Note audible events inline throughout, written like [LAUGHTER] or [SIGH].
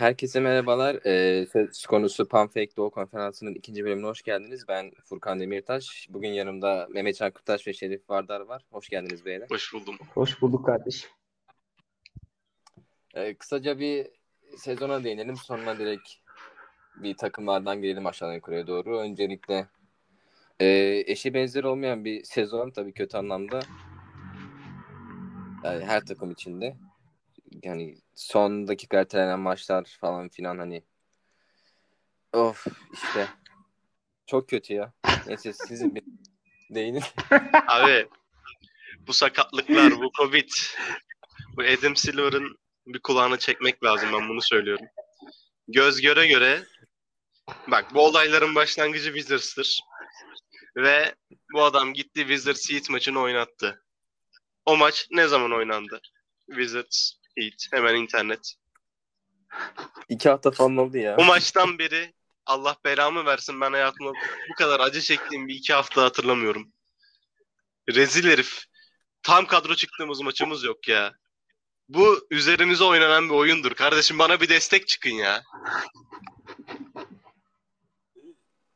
Herkese merhabalar. Ee, söz konusu Panfake Doğu Konferansı'nın ikinci bölümüne hoş geldiniz. Ben Furkan Demirtaş. Bugün yanımda Mehmet Can Kırtaş ve Şerif Vardar var. Hoş geldiniz beyler. Hoş buldum. Hoş bulduk kardeşim. Ee, kısaca bir sezona değinelim. Sonra direkt bir takımlardan gelelim aşağıdan yukarıya doğru. Öncelikle e, eşi benzer olmayan bir sezon tabii kötü anlamda. Yani her takım içinde. Yani son dakika ertelenen maçlar falan filan hani of işte çok kötü ya. Neyse sizin bir [LAUGHS] değinin. Abi bu sakatlıklar, bu Covid, bu Adam Silver'ın bir kulağını çekmek lazım ben bunu söylüyorum. Göz göre göre bak bu olayların başlangıcı Wizards'tır. Ve bu adam gitti Wizards Heat maçını oynattı. O maç ne zaman oynandı? Wizards Heat hemen internet. İki hafta falan oldu ya. O maçtan beri Allah belamı versin ben hayatımda bu kadar acı çektiğim bir iki hafta hatırlamıyorum. Rezil herif. Tam kadro çıktığımız maçımız yok ya. Bu üzerimize oynanan bir oyundur. Kardeşim bana bir destek çıkın ya.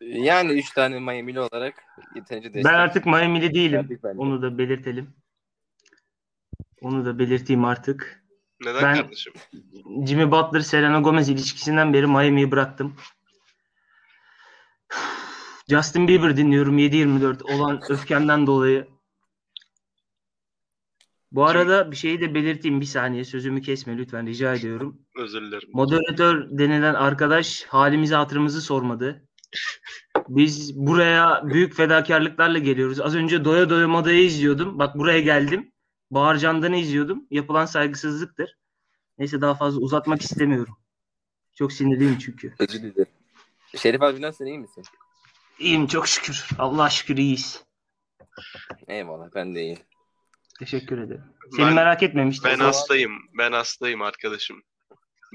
Yani üç tane Miami'li olarak yeterince destek. Ben artık Miami'li değilim. Onu da belirtelim. Onu da belirteyim artık. Neden Ben- kardeşim? Jimmy Butler Selena Gomez ilişkisinden beri Miami'yi bıraktım. Justin Bieber dinliyorum 7-24 olan öfkemden dolayı. Bu arada bir şeyi de belirteyim bir saniye sözümü kesme lütfen rica ediyorum. Özür dilerim. Moderatör denilen arkadaş halimizi hatırımızı sormadı. Biz buraya büyük fedakarlıklarla geliyoruz. Az önce Doya Doya Moda'yı izliyordum. Bak buraya geldim. Bahar Candan'ı izliyordum. Yapılan saygısızlıktır. Neyse daha fazla uzatmak istemiyorum. Çok sinirliyim çünkü. Özür dilerim. Şerif abi nasılsın iyi misin? İyiyim çok şükür. Allah şükür iyiyiz. Eyvallah ben de iyiyim. Teşekkür ederim. Seni Ben- merak etmemiştim. Ben hastayım. Ben hastayım arkadaşım.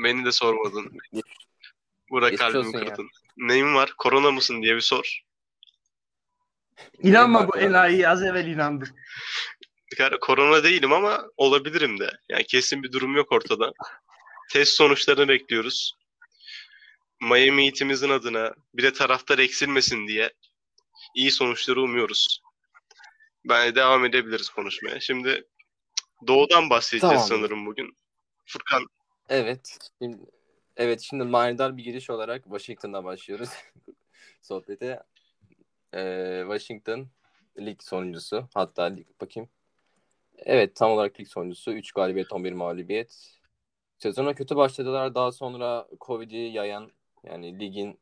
Beni de sormadın. Bura Geçmiş kalbimi olsun ya. kırdın. Neyin var? Korona mısın diye bir sor. İnanma bu enayi az evvel inandım. Yani korona değilim ama olabilirim de. Yani kesin bir durum yok ortada. Test sonuçlarını bekliyoruz. Miami Heat'imizin adına bir de taraftar eksilmesin diye iyi sonuçları umuyoruz. Ben devam edebiliriz konuşmaya. Şimdi Doğu'dan bahsedeceğiz Tamam. sanırım bugün. Furkan Evet. Şimdi, evet şimdi manidar bir giriş olarak Washington'da başlıyoruz [LAUGHS] sohbete. Ee, Washington lig sonuncusu. Hatta lig bakayım. Evet tam olarak lig sonuncusu. 3 galibiyet 11 mağlubiyet. Sezona kötü başladılar. Daha sonra Covid'i yayan yani ligin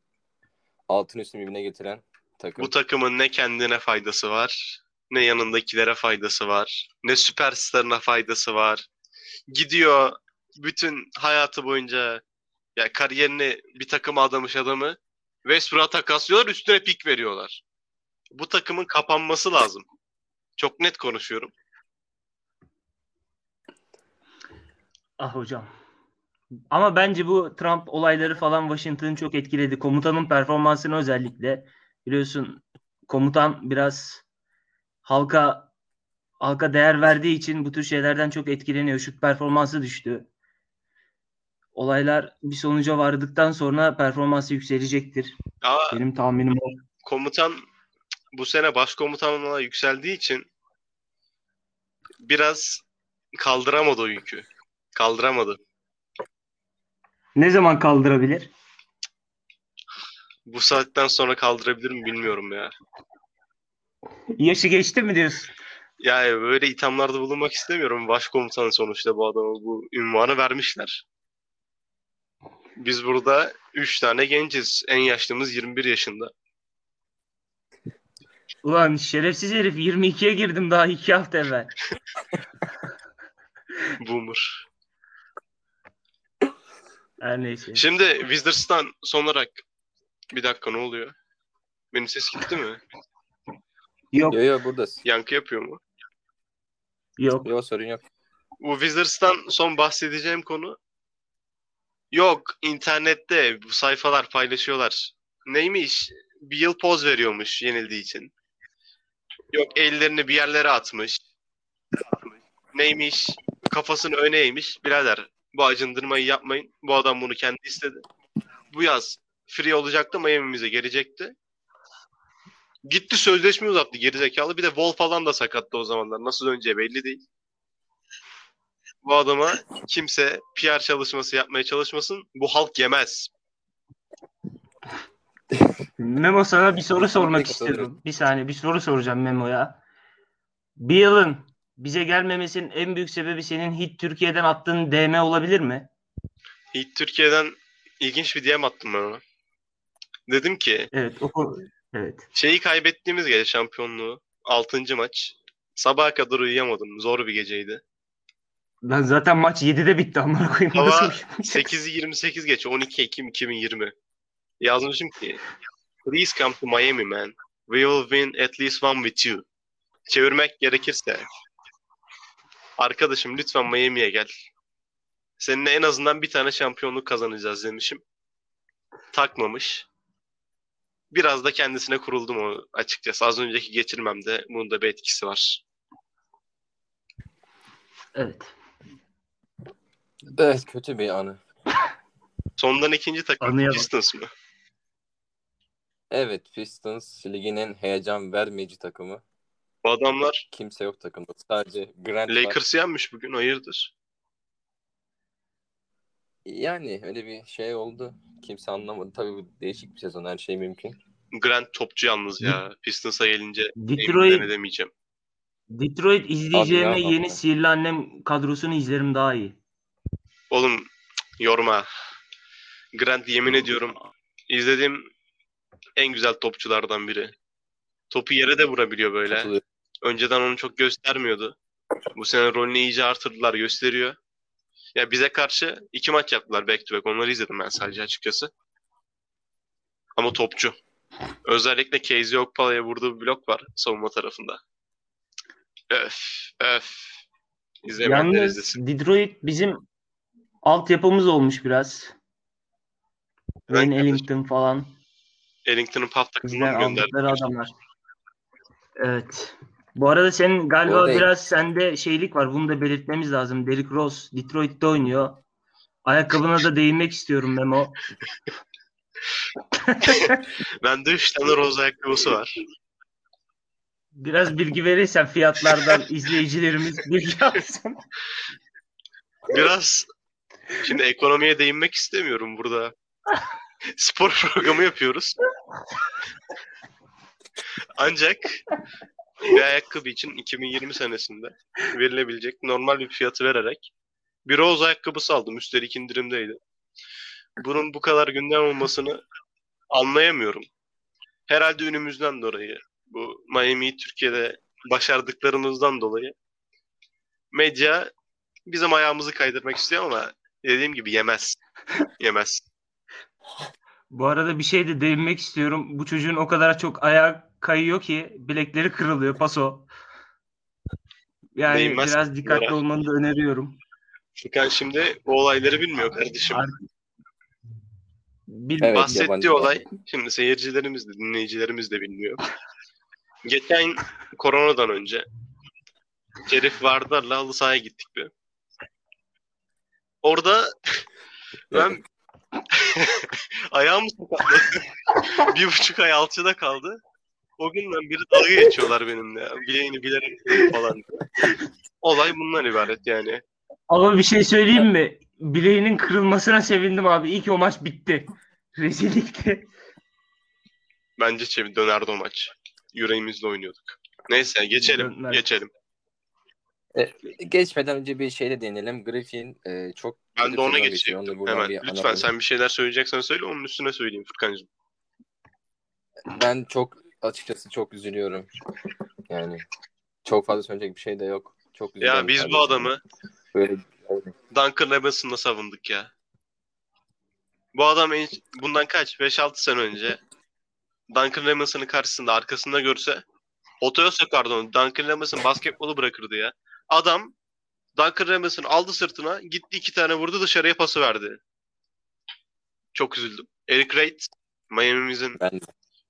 altın üstü birbirine getiren takım. bu takımın ne kendine faydası var, ne yanındakilere faydası var, ne süperstarına faydası var. Gidiyor bütün hayatı boyunca ya kariyerini bir takıma adamış adamı Westbrook'a takaslıyorlar, üstüne pik veriyorlar. Bu takımın kapanması lazım. Çok net konuşuyorum. Ah hocam. Ama bence bu Trump olayları falan Washington'ı çok etkiledi. Komutanın performansını özellikle. Biliyorsun komutan biraz halka halka değer verdiği için bu tür şeylerden çok etkileniyor. Şut performansı düştü. Olaylar bir sonuca vardıktan sonra performansı yükselecektir. Aa, Benim tahminim o. komutan bu sene başkomutanlığa yükseldiği için biraz kaldıramadı o yükü. Kaldıramadı. Ne zaman kaldırabilir? Bu saatten sonra kaldırabilir mi bilmiyorum ya. Yaşı geçti mi diyorsun? Yani böyle ithamlarda bulunmak istemiyorum. Başkomutan sonuçta bu adama bu ünvanı vermişler. Biz burada 3 tane genciz. En yaşlımız 21 yaşında. Ulan şerefsiz herif 22'ye girdim daha 2 hafta evvel. [LAUGHS] Boomer. Her neyse. Şimdi Wizards'tan son olarak bir dakika ne oluyor? Benim ses gitti mi? Yok Yo yo buradasın. Yankı yapıyor mu? yok. Yo sorun yok. Bu Wizards'tan son bahsedeceğim konu yok internette bu sayfalar paylaşıyorlar. Neymiş? Bir yıl poz veriyormuş yenildiği için. Yok ellerini bir yerlere atmış. Neymiş? Kafasını öne eğmiş. Birader Bu acındırmayı yapmayın. Bu adam bunu kendi istedi. Bu yaz free olacaktı Miami'mize gelecekti. Gitti sözleşme uzattı gerizekalı. Bir de Wall falan da sakattı o zamanlar. Nasıl döneceği belli değil. Bu adama kimse PR çalışması yapmaya çalışmasın. Bu halk yemez. Memo sana bir soru sormak istiyorum. Bir saniye bir soru soracağım Memo'ya. Bir yılın bize gelmemesinin en büyük sebebi senin Hit Türkiye'den attığın DM olabilir mi? İlk Türkiye'den ilginç bir DM attım ben ona. Dedim ki Evet. O, evet. şeyi kaybettiğimiz gece şampiyonluğu 6. maç. Sabaha kadar uyuyamadım. Zor bir geceydi. Ben zaten maç 7'de bitti amına koyayım. Hava Nasıl uyuyamayacağım? 8'i 28 geç 12 Ekim 2020. Yazmışım ki Please come to Miami man. We will win at least one with you. Çevirmek gerekirse Arkadaşım lütfen Miami'ye gel. Seninle en azından bir tane şampiyonluk kazanacağız demişim. Takmamış. Biraz da kendisine kuruldum o açıkçası. Az önceki geçirmemde bunun da bir etkisi var. Evet. Evet kötü bir anı. Sondan ikinci takım. Pistons mı? Evet Pistons liginin heyecan vermeyici takımı. Bu adamlar Kimse yok takımda. Sadece Grant var. Yenmiş bugün hayırdır? Yani öyle bir şey oldu. Kimse anlamadı. Tabii bu değişik bir sezon. Her şey mümkün. Grant topçu yalnız ya. Pistons'a gelince Detroit edemeyeceğim. Detroit izleyeceğime Abi ya, yeni abi. Sihirli Annem kadrosunu izlerim daha iyi. Oğlum cık, yorma. Grant yemin ediyorum izlediğim en güzel topçulardan biri. Topu yere de vurabiliyor böyle. Katılıyorum. Önceden onu çok göstermiyordu. Bu sene rolünü iyice artırdılar gösteriyor. Ya bize karşı iki maç yaptılar back to back. Onları izledim ben sadece açıkçası. Ama topçu. Özellikle Casey Okpala'ya vurduğu bir blok var savunma tarafında. Öf öf. İzlemeyenler Yalnız izlesin. Detroit bizim altyapımız olmuş biraz. Ben Wayne. Ellington falan. Ellington'ın paf takımına Bizden mı gönderdi? aldıkları adamlar. Evet. Bu arada senin galiba biraz sende şeylik var. Bunu da belirtmemiz lazım. Derrick Rose Detroit'te oynuyor. Ayakkabına da değinmek istiyorum Memo. [LAUGHS] Bende 3 tane roz ayakkabısı var. Biraz bilgi verirsen fiyatlardan izleyicilerimiz bilgi alsın. Biraz şimdi ekonomiye değinmek istemiyorum burada. [LAUGHS] Spor programı yapıyoruz. Ancak bir ayakkabı için 2020 senesinde verilebilecek normal bir fiyatı vererek bir roz ayakkabısı aldım. Üstelik indirimdeydi. Bunun bu kadar gündem olmasını anlayamıyorum. Herhalde önümüzden dolayı bu Miami'yi Türkiye'de başardıklarımızdan dolayı medya bizim ayağımızı kaydırmak istiyor ama dediğim gibi yemez. Yemez. Bu arada bir şey de değinmek istiyorum. Bu çocuğun o kadar çok ayağı kayıyor ki bilekleri kırılıyor paso. Yani Değinmez biraz dikkatli bunlara. olmanı da öneriyorum. Furkan şimdi o olayları bilmiyor kardeşim. Ar- Bir Evet, Bahsettiği yabancı. olay şimdi seyircilerimiz de dinleyicilerimiz de bilmiyor. [LAUGHS] Geçen koronadan önce Şerif Vardar'la halı sahaya gittik bir. Orada [LAUGHS] ben [LAUGHS] ayağım sakatladı. bir buçuk ay alçıda kaldı. O günden biri dalga geçiyorlar benimle. ya. Bileğini bilerek falan. Olay bundan ibaret yani. Ama bir şey söyleyeyim mi? Bileğinin kırılmasına sevindim abi. İyi ki o maç bitti. Rezillikti. Bence çevir dönerdi o maç. Yüreğimizle oynuyorduk. Neyse geçelim. Döner. Geçelim. Geçmeden önce bir şeyle değinelim. Griffin e, çok Ben de ona buradan Hemen. bir Lütfen analım. sen bir şeyler söyleyeceksen söyle onun üstüne söyleyeyim Furkan'cığım. Ben çok açıkçası çok üzülüyorum. Yani çok fazla söyleyecek bir şey de yok. Çok üzülüyorum. Ya biz bu adamı böyle Duncan Robinson'la savunduk ya. Bu adam en- bundan kaç? 5-6 sene önce Duncan Robinson'ın karşısında arkasında görse otoya sokardı onu. Duncan Robinson basketbolu bırakırdı ya. Adam Duncan Robinson aldı sırtına gitti iki tane vurdu dışarıya pası verdi. Çok üzüldüm. Eric Wright Miami'mizin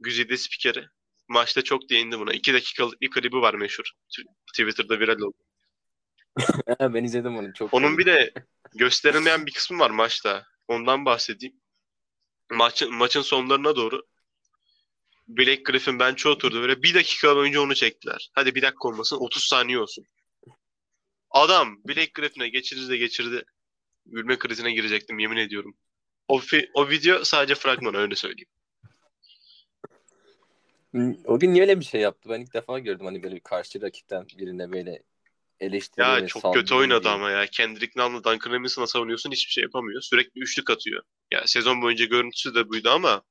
güzide spikeri. Maçta çok değindi buna. 2 dakikalık bir klibi var meşhur. Twitter'da viral oldu. [LAUGHS] Ben izledim onu çok. Onun bir de [LAUGHS] gösterilmeyen bir kısmı var maçta. Ondan bahsedeyim. Maçın, maçın sonlarına doğru Blake Griffin bench'e oturdu. Böyle bir dakika önce onu çektiler. Hadi bir dakika olmasın 30 saniye olsun. Adam Blake Griffin'e geçirdi de geçirdi. Gülme krizine girecektim yemin ediyorum. O, fi- o video sadece fragman öyle söyleyeyim. O gün niye öyle bir şey yaptı? Ben ilk defa gördüm hani böyle bir karşı rakipten birine böyle eleştiri Ya çok kötü oynadı diye. ama ya. Kendrick Nunn'la Duncan Robinson'a savunuyorsun hiçbir şey yapamıyor. Sürekli üçlük atıyor. Ya sezon boyunca görüntüsü de buydu ama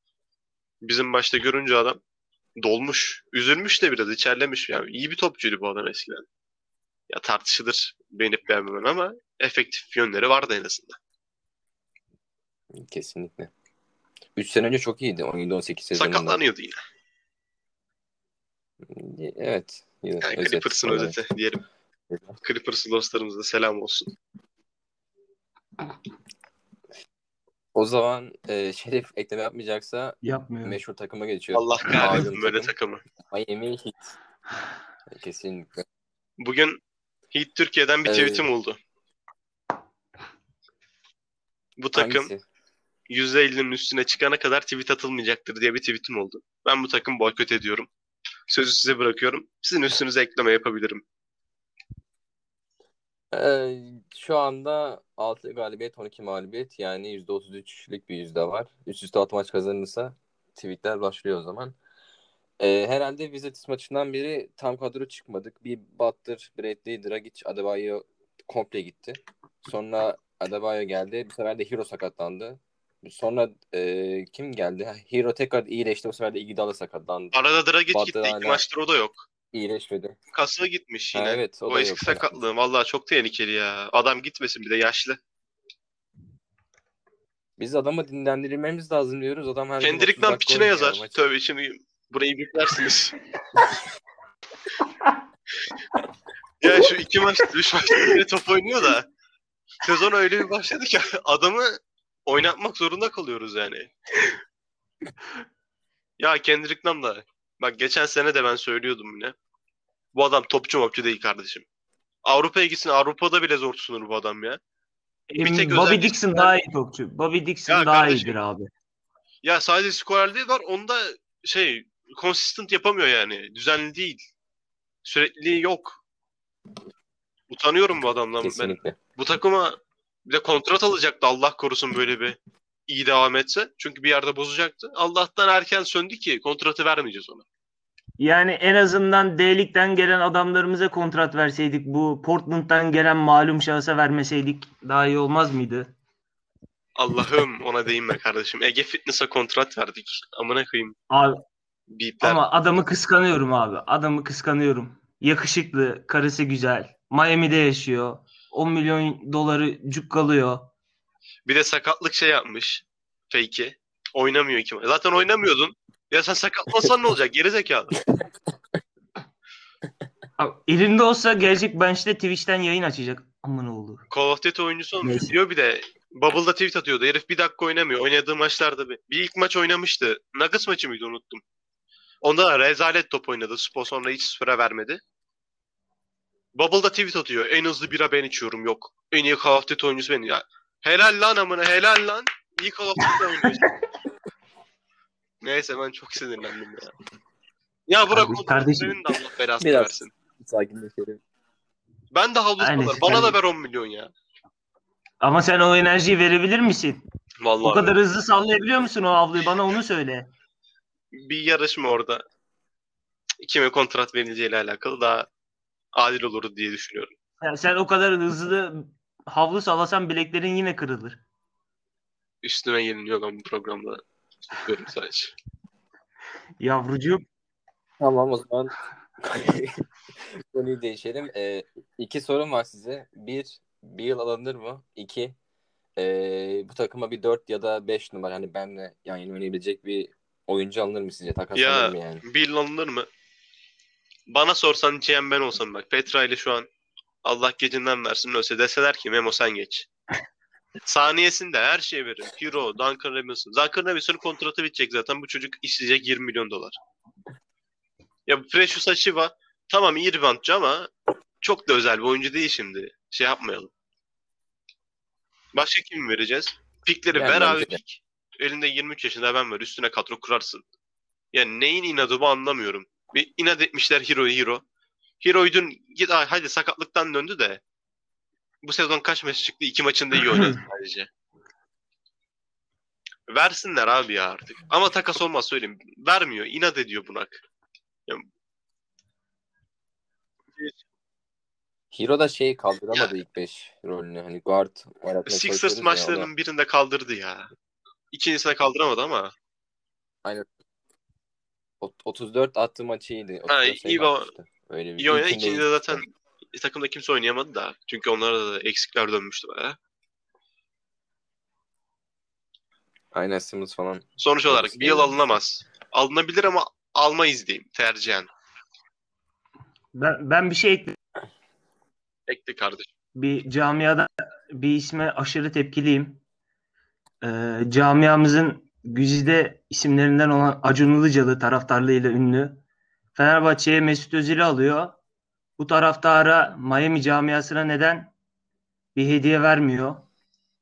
bizim başta görünce adam dolmuş. Üzülmüş de biraz içerlemiş. Yani iyi bir topçuydu bu adam eskiden. Ya tartışılır beğenip beğenmemen ama efektif yönleri vardı en azından. Kesinlikle. 3 sene önce çok iyiydi. 17-18 sezonunda. Sakatlanıyordu yine. Evet. Yine Yani özet Clippers'ın olarak. özeti diyelim. Clippers'ın dostlarımıza selam olsun. O zaman e, Şerif ekleme yapmayacaksa Yapmıyorum. meşhur takıma geçiyor. Allah kahretsin böyle takım. takımı. Miami Heat. Kesinlikle. Bugün Heat Türkiye'den bir tweetim oldu. Bu takım Hangisi? %50'nin üstüne çıkana kadar tweet atılmayacaktır diye bir tweetim oldu. Ben bu takım boykot ediyorum. Sözü size bırakıyorum. Sizin üstünüze ekleme yapabilirim. Ee, şu anda 6 galibiyet 12 mağlubiyet yani %33'lük bir yüzde var. Üst üste 6 maç kazanırsa tweetler başlıyor o zaman. Ee, herhalde Wizards maçından beri tam kadro çıkmadık. Bir Butler, Bradley, Dragic, Adebayo komple gitti. Sonra Adebayo geldi. Bu sefer de Hero sakatlandı. Sonra e, kim geldi? Ha, Hero tekrar iyileşti. Bu sefer de Iguodala sakatlandı. Arada Dragic Butler gitti. Hala- maçtır o da yok. İyileşmedi. Kasına gitmiş Ha, yine. evet o o da eski yok. sakatlığı. Vallahi çok tehlikeli ya. Adam gitmesin bir de yaşlı. Biz adamı dinlendirmemiz lazım diyoruz. Adam her gün 30 Kendrick'ten dakika piçine oynuyor yazar. maçı. Tövbe şimdi burayı biplersiniz. [LAUGHS] ya şu iki maç, üç maç bile top oynuyor da sezon öyle bir başladı ki adamı oynatmak zorunda kalıyoruz yani. ya Kendrick Nunn da bak geçen sene de ben söylüyordum yine. Bu adam topçu mopçu değil kardeşim. Avrupa'ya gitsin Avrupa'da bile zor tutunur bu adam ya. Bir tek Bobby özelliği- Dixon daha iyi topçu. Bobby Dixon Ya daha kardeşim, iyidir abi. Ya sadece skorerliği var. Onda şey consistent yapamıyor yani. Düzenli değil. Sürekliliği yok. Utanıyorum bu adamdan. Ben Kesinlikle. bu takıma bir de kontrat alacaktı Allah korusun böyle bir iyi devam etse. Çünkü bir yerde bozacaktı. Allah'tan erken söndü ki kontratı vermeyeceğiz ona. Yani en azından D-Lig'den gelen adamlarımıza kontrat verseydik bu Portland'dan gelen malum şahsa vermeseydik daha iyi olmaz mıydı? Allah'ım ona değinme kardeşim. Ege Fitness'a kontrat verdik. Amına koyayım. Abi, Beatler. ama adamı kıskanıyorum abi. Adamı kıskanıyorum. Yakışıklı, karısı güzel. Miami'de yaşıyor. 10 milyon doları cukkalıyor. Bir de sakatlık şey yapmış. Fake'i. Oynamıyor ki. Zaten oynamıyordun. Ya sen sakatlansan ne olacak? Gerizekalı. Abi, elinde olsa gelecek bench'te Twitch'ten yayın açacak. Aman oğlu. Call of Duty oyuncusu olmuş. Neyse. Diyor bir de Bubble'da tweet atıyordu. Herif bir dakika oynamıyor. Oynadığı maçlarda bir. Bir ilk maç oynamıştı. Nuggets maçı mıydı unuttum. Onda da rezalet top oynadı. Spo sonra hiç süre vermedi. Bubble'da tweet atıyor. En hızlı bira ben içiyorum yok. En iyi Call of Duty oyuncusu benim. Ya, helal lan amına helal lan. İyi Call of Duty oynuyorsun. [LAUGHS] Neyse ben çok sinirlendim ya. Ya bırak Kardeş- kardeşim. senin de Allah belasını Biraz. versin. Sakinleşelim. Ben de havlu Aynen, salar. Bana da ver 10 milyon ya. Ama sen o enerjiyi verebilir misin? Vallahi. O kadar hızlı sallayabiliyor musun o havluyu? Bana onu söyle. bir yarışma orada. Kime kontrat verileceğiyle alakalı daha adil olur diye düşünüyorum. Yani sen o kadar hızlı havlu sallasan bileklerin yine kırılır. Üstüme geliniyor ben bu programda. Diyorum sadece. Yavrucuğum. Tamam o zaman [LAUGHS] konuyu değişelim. Ee, iki sorum var size. Bir, bir yıl alınır mı? İki, ee, bu takıma bir 4 ya da 5 numara hani benle yan yana oynayabilecek bir oyuncu alınır mı sizce? Takas Ya, alınır mı yani? Bill alınır mı? Bana sorsan GM ben olsam bak. Petra ile şu an Allah gecinden versin ölse deseler ki Memo sen geç. [LAUGHS] Saniyesinde her şeyi verin. Hero, Duncan Robinson. Duncan Robinson'un kontratı bitecek zaten. Bu çocuk isteyecek 20 milyon dolar. Ya Precious Achiuwa tamam iyi reboundçı ama çok da özel bir oyuncu değil şimdi. şey yapmayalım. Başka kim vereceğiz? Pikleri Yani ver abi pik. Elinde 23 yaşında ben var. Üstüne kadro kurarsın. Yani neyin inadı bu anlamıyorum. Bir inat etmişler Hero. Hero'yu dün git ay, hadi sakatlıktan döndü de bu sezon kaç maç çıktı? İki maçında iyi oynadı [CLEARS THROAT] sadece. Versinler abi ya artık. Ama takas olmaz söyleyeyim. Vermiyor. inat ediyor bunak. Hero da şeyi kaldıramadı ilk 5 rolünü. Hani guard oynatmaya Sixers çalışıyoruz ya, maçlarının birinde kaldırdı ya. İkincisine kaldıramadı ama. Ot- 34 attığı maçı iyiydi. Ha, 34 sayı iyi ba- atmıştı. Öyle bir İyi oynadı. İkincide iyi. zaten takımda kimse oynayamadı da. Çünkü onlara da eksikler dönmüştü baya. Aynen Simmons falan. Sonuç olarak bir yıl alınamaz. Alınabilir ama almayız diyeyim tercihen. Ben, ben bir şey ekledim. Ekli kardeşim. bir camiada bir isme aşırı tepkiliyim. Ee, camiamızın güzide isimlerinden olan Acun Ilıcalı taraftarlığıyla ünlü. Fenerbahçe'ye Mesut Özil'i alıyor. Bu taraftara Miami camiasına neden bir hediye vermiyor?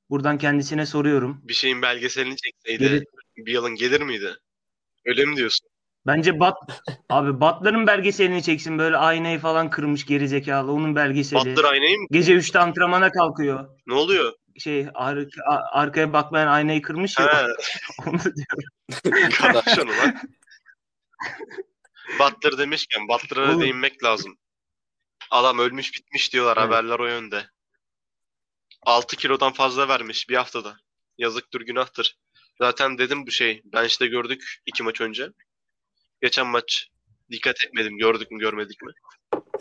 Buradan kendisine soruyorum. Bir şeyin belgeselini çekseydi Gelir. bir yılın gelir miydi? Öyle mi diyorsun? Bence Bat [LAUGHS] abi Batlar'ın belgeselini çeksin böyle aynayı falan kırmış geri zekalı onun belgeseli. Butler aynayı mı? Gece 3'te antrenmana kalkıyor. Ne oluyor? Şey ar- arkaya bakmayan aynayı kırmış ya. [LAUGHS] Onu diyorum. [LAUGHS] kardeş onu lan. Butler demişken Butler'a Oğlum. değinmek lazım. Adam ölmüş bitmiş diyorlar Evet. haberler o yönde. 6 kilodan fazla vermiş bir haftada. Yazıktır günahtır. Zaten dedim bu şey. Ben işte gördük iki maç önce. Geçen maç dikkat etmedim. Gördük mü görmedik mi?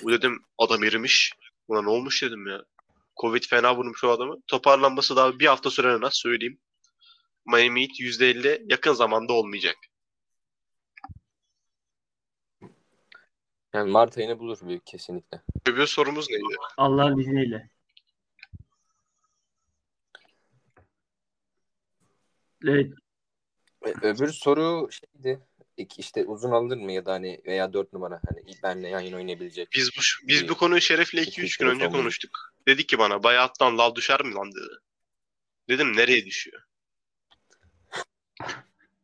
Bu dedim adam erimiş. Buna ne olmuş dedim ya. Covid fena vurmuş o adamı. Toparlanması daha bir hafta sürer en az söyleyeyim. Miami Heat %50 yakın zamanda olmayacak. Yani Mart ayını bulur büyük kesinlikle. Öbür sorumuz neydi? Allah'ın izniyle. Evet, Ö- Öbür soru şeydi. İşte uzun alır mı ya da hani veya 4 numara hani benle yan yana oynayabilecek. Biz bu biz bu konuyu Şeref'le 2-3 gün önce konuştuk. Dedi ki bana bayattan lav düşer mi lan dedi. Dedim nereye düşüyor?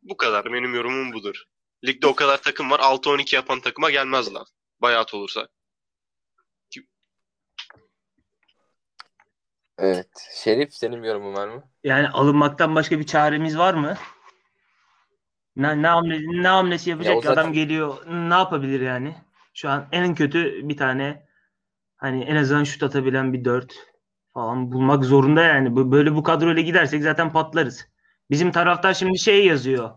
Bu kadar benim yorumum budur. Ligde o kadar takım var 6-12 yapan takıma gelmez lan. Bayat olursa. Evet. Şerif senin yorumun var mı? yani alınmaktan başka bir çaremiz var mı? Ne, ne, hamle, ne hamlesi yapacak Ya ki? adam zaten- geliyor ne yapabilir yani? Şu an en kötü bir tane hani en azından şut atabilen bir 4 falan bulmak zorunda yani. Böyle bu kadroyla gidersek zaten patlarız. Bizim taraftar şimdi şey yazıyor.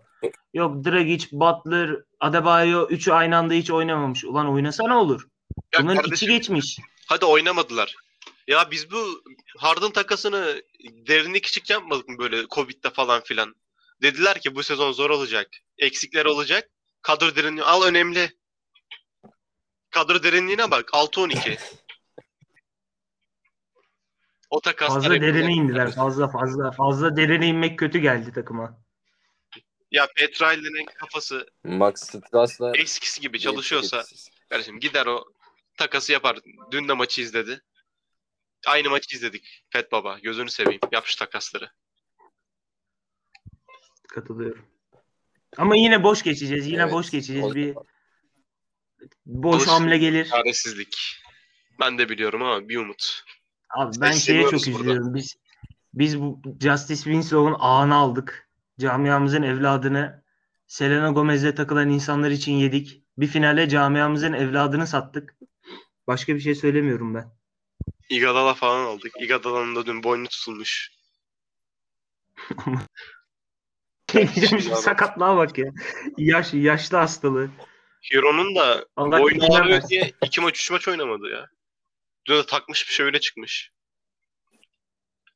Yok Dragic, Butler, Adebayo üçü aynı anda hiç oynamamış. Ulan oynasa ne olur? Ya Bunların kardeşim, içi geçmiş. Hadi oynamadılar. Ya biz bu Harden takasını derinlik küçük yapmadık mı böyle Covid'de falan filan. Dediler ki bu sezon zor olacak. Eksikler olacak. Kadro derinliği al önemli. Kadro derinliğine bak 6-12. O takaslar Fazla derine indiler. Fazla fazla fazla derine inmek kötü geldi takıma. Ya Petrali'nin kafası Max Strass'la eskisi gibi çalışıyorsa kardeşim gider o takası yapar. Dün de maçı izledi. Aynı maçı izledik. Fet Baba gözünü seveyim. Yap şu takasları. Katılıyorum. Ama yine boş geçeceğiz. Yine Evet, boş geçeceğiz. o- Bir boş Boş- hamle gelir. Çaresizlik. Ben de biliyorum ama bir umut. Abi ben şeye çok burada. üzülüyorum. Biz biz bu Justice Winslow'un ağını aldık. Camiamızın evladını Selena Gomez'le takılan insanlar için yedik. Bir finale camiamızın evladını sattık. Başka bir şey söylemiyorum ben. Igadala falan aldık. Igadala'nın da dün boynu tutulmuş. Sakatlığa bak ya. Yaş, yaşlı hastalığı. Hero'nun da Allah boynu ağrıyor diye iki maç üç maç oynamadı ya. Dün de takmış bir şey öyle çıkmış.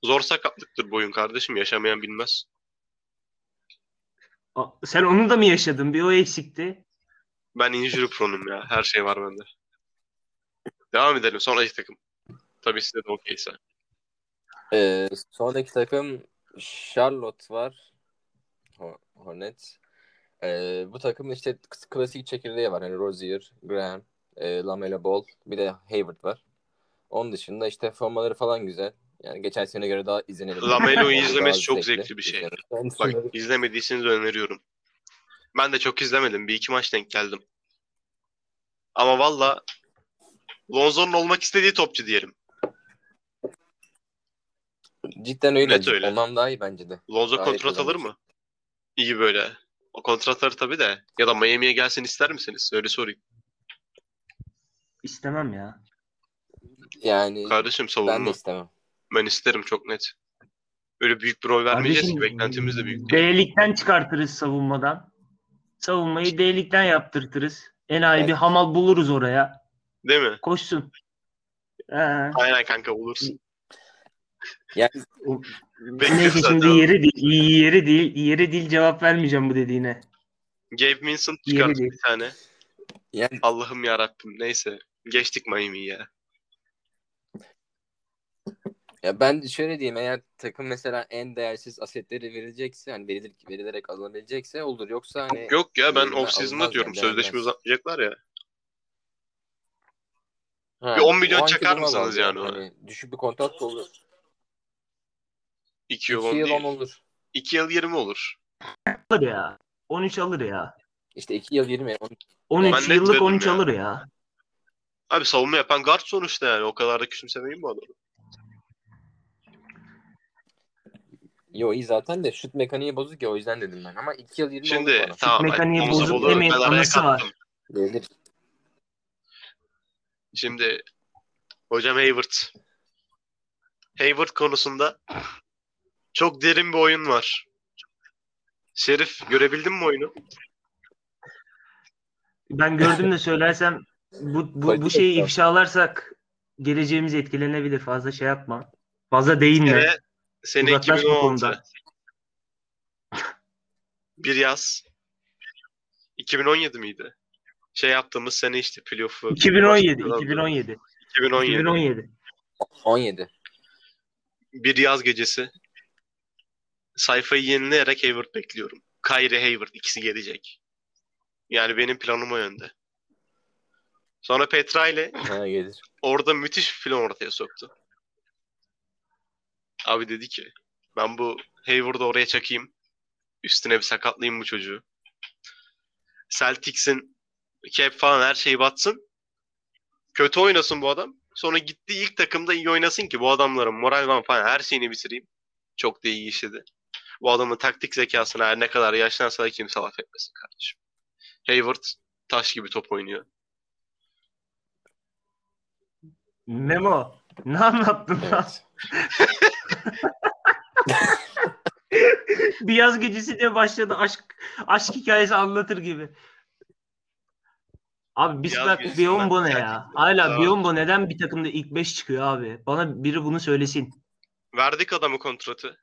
Zor sakatlıktır boyun kardeşim. Yaşamayan bilmez. Sen onu da mı yaşadın? Bir o eksikti. Ben injury prone'um ya. Her şey var bende. Devam edelim. Sonraki takım. Tabii size de okeyse. Ee, sonraki takım Charlotte var. Ho- Hornets. Ee, bu takımın işte klasik çekirdeği var. Hani Rozier, Graham, e, Lamelo Ball, bir de Hayward var. Onun dışında işte formaları falan güzel. Yani geçen sene göre daha izlenebilir. Lamelo'yu Daha izlemesi çok zevkli zevkli bir şey. Onun Bak izlemediyseniz öneriyorum. Ben de çok izlemedim. Bir iki maç denk geldim. Ama valla Lonzo'nun olmak istediği topçu diyelim. cidden öyle. Net öyle. Ondan daha iyi bence de. Lonzo Gayet kontrat alır mı? İyi böyle. O kontratları tabii de. Ya da Miami'ye gelsin ister misiniz? Öyle sorayım. İstemem ya. Yani Kardeşim ben de savunma. istemem. Ben isterim çok net. Öyle büyük bir rol vermeyeceğiz ki. Beklentimiz de büyük değil. D-Lig'den çıkartırız savunmadan. Savunmayı D-Lig'den yaptırtırız. Enayi bir Evet. hamal buluruz oraya. Değil mi? Koşsun. Ee, Aynen kanka bulursun. Yani [LAUGHS] neyse şimdi yeri değil, iyi yeri değil, yeri değil cevap vermeyeceğim bu dediğine. Gabe Vincent çıkarttı bir tane. yani Allah'ım ya Rabbim. Neyse. Geçtik Miami'yi ya. Ya ben şöyle diyeyim eğer takım mesela en değersiz asetleri verilecekse hani verilir, verilerek alınabilecekse olur yoksa hani Yok ya ben off season'da diyorum. yani, Sözleşme uzatmayacaklar ya. ha, bir 10 milyon çakar mısınız yani? Hani düşük bir kontrat da olur. 2 yıl 2 10 yıl 10 değil. olur. 2 yıl 20 olur. Alır ya. 13 alır ya. İşte 2 yıl 20 on- 13 Ben net yıllık veririm 13 ya. alır ya. Abi savunma yapan guard sonuçta yani. O kadar da küçümsemeyin bu adamı. Yo iyi zaten de şut mekaniği bozuk ya o yüzden dedim ben ama 2 yıl 20 olur Şimdi bana. tamam. mekaniği Lonzo bozuk Ball'u demeyin, ben araya var. kattım. Verilir. Şimdi hocam Hayward. Hayward konusunda çok derin bir oyun var. Şerif görebildin mi oyunu? Ben gördüm de söylersem bu, bu, bu Politik şeyi ekran. ifşalarsak geleceğimiz etkilenebilir. Fazla şey yapma. Fazla değinme. Kere sene Uzaklaş bu 2016. konuda. [LAUGHS] Bir yaz. 2017 miydi? Şey yaptığımız sene işte playoff'u. 2017, 2017, 2017. 2017. 17. Bir yaz gecesi. Sayfayı yenileyerek Hayward bekliyorum. Kyrie Hayward ikisi gelecek. Yani benim planım o yönde. Sonra Petra ile Ha gelir. orada müthiş bir plan ortaya soktu. Abi dedi ki ben bu Hayward'ı oraya çakayım. Üstüne bir sakatlayayım bu çocuğu. Celtics'in cap falan her şeyi batsın. Kötü oynasın bu adam. Sonra gitti ilk takımda iyi oynasın ki bu adamların moral falan her şeyini bitireyim. Çok da iyi işledi. Bu adamın taktik zekasına her ne kadar yaşlansa da kimse laf etmesin kardeşim. Hayward taş gibi top oynuyor. Memo, ne anlattın lan? Bir yaz gecesi de başladı aşk aşk hikayesi anlatır gibi. Abi biz Yaz bak gecesi Biyombo ne ya? Hala Tamam. Biyombo neden bir takımda ilk 5 çıkıyor abi? Bana biri bunu söylesin. Verdik adamı kontratı.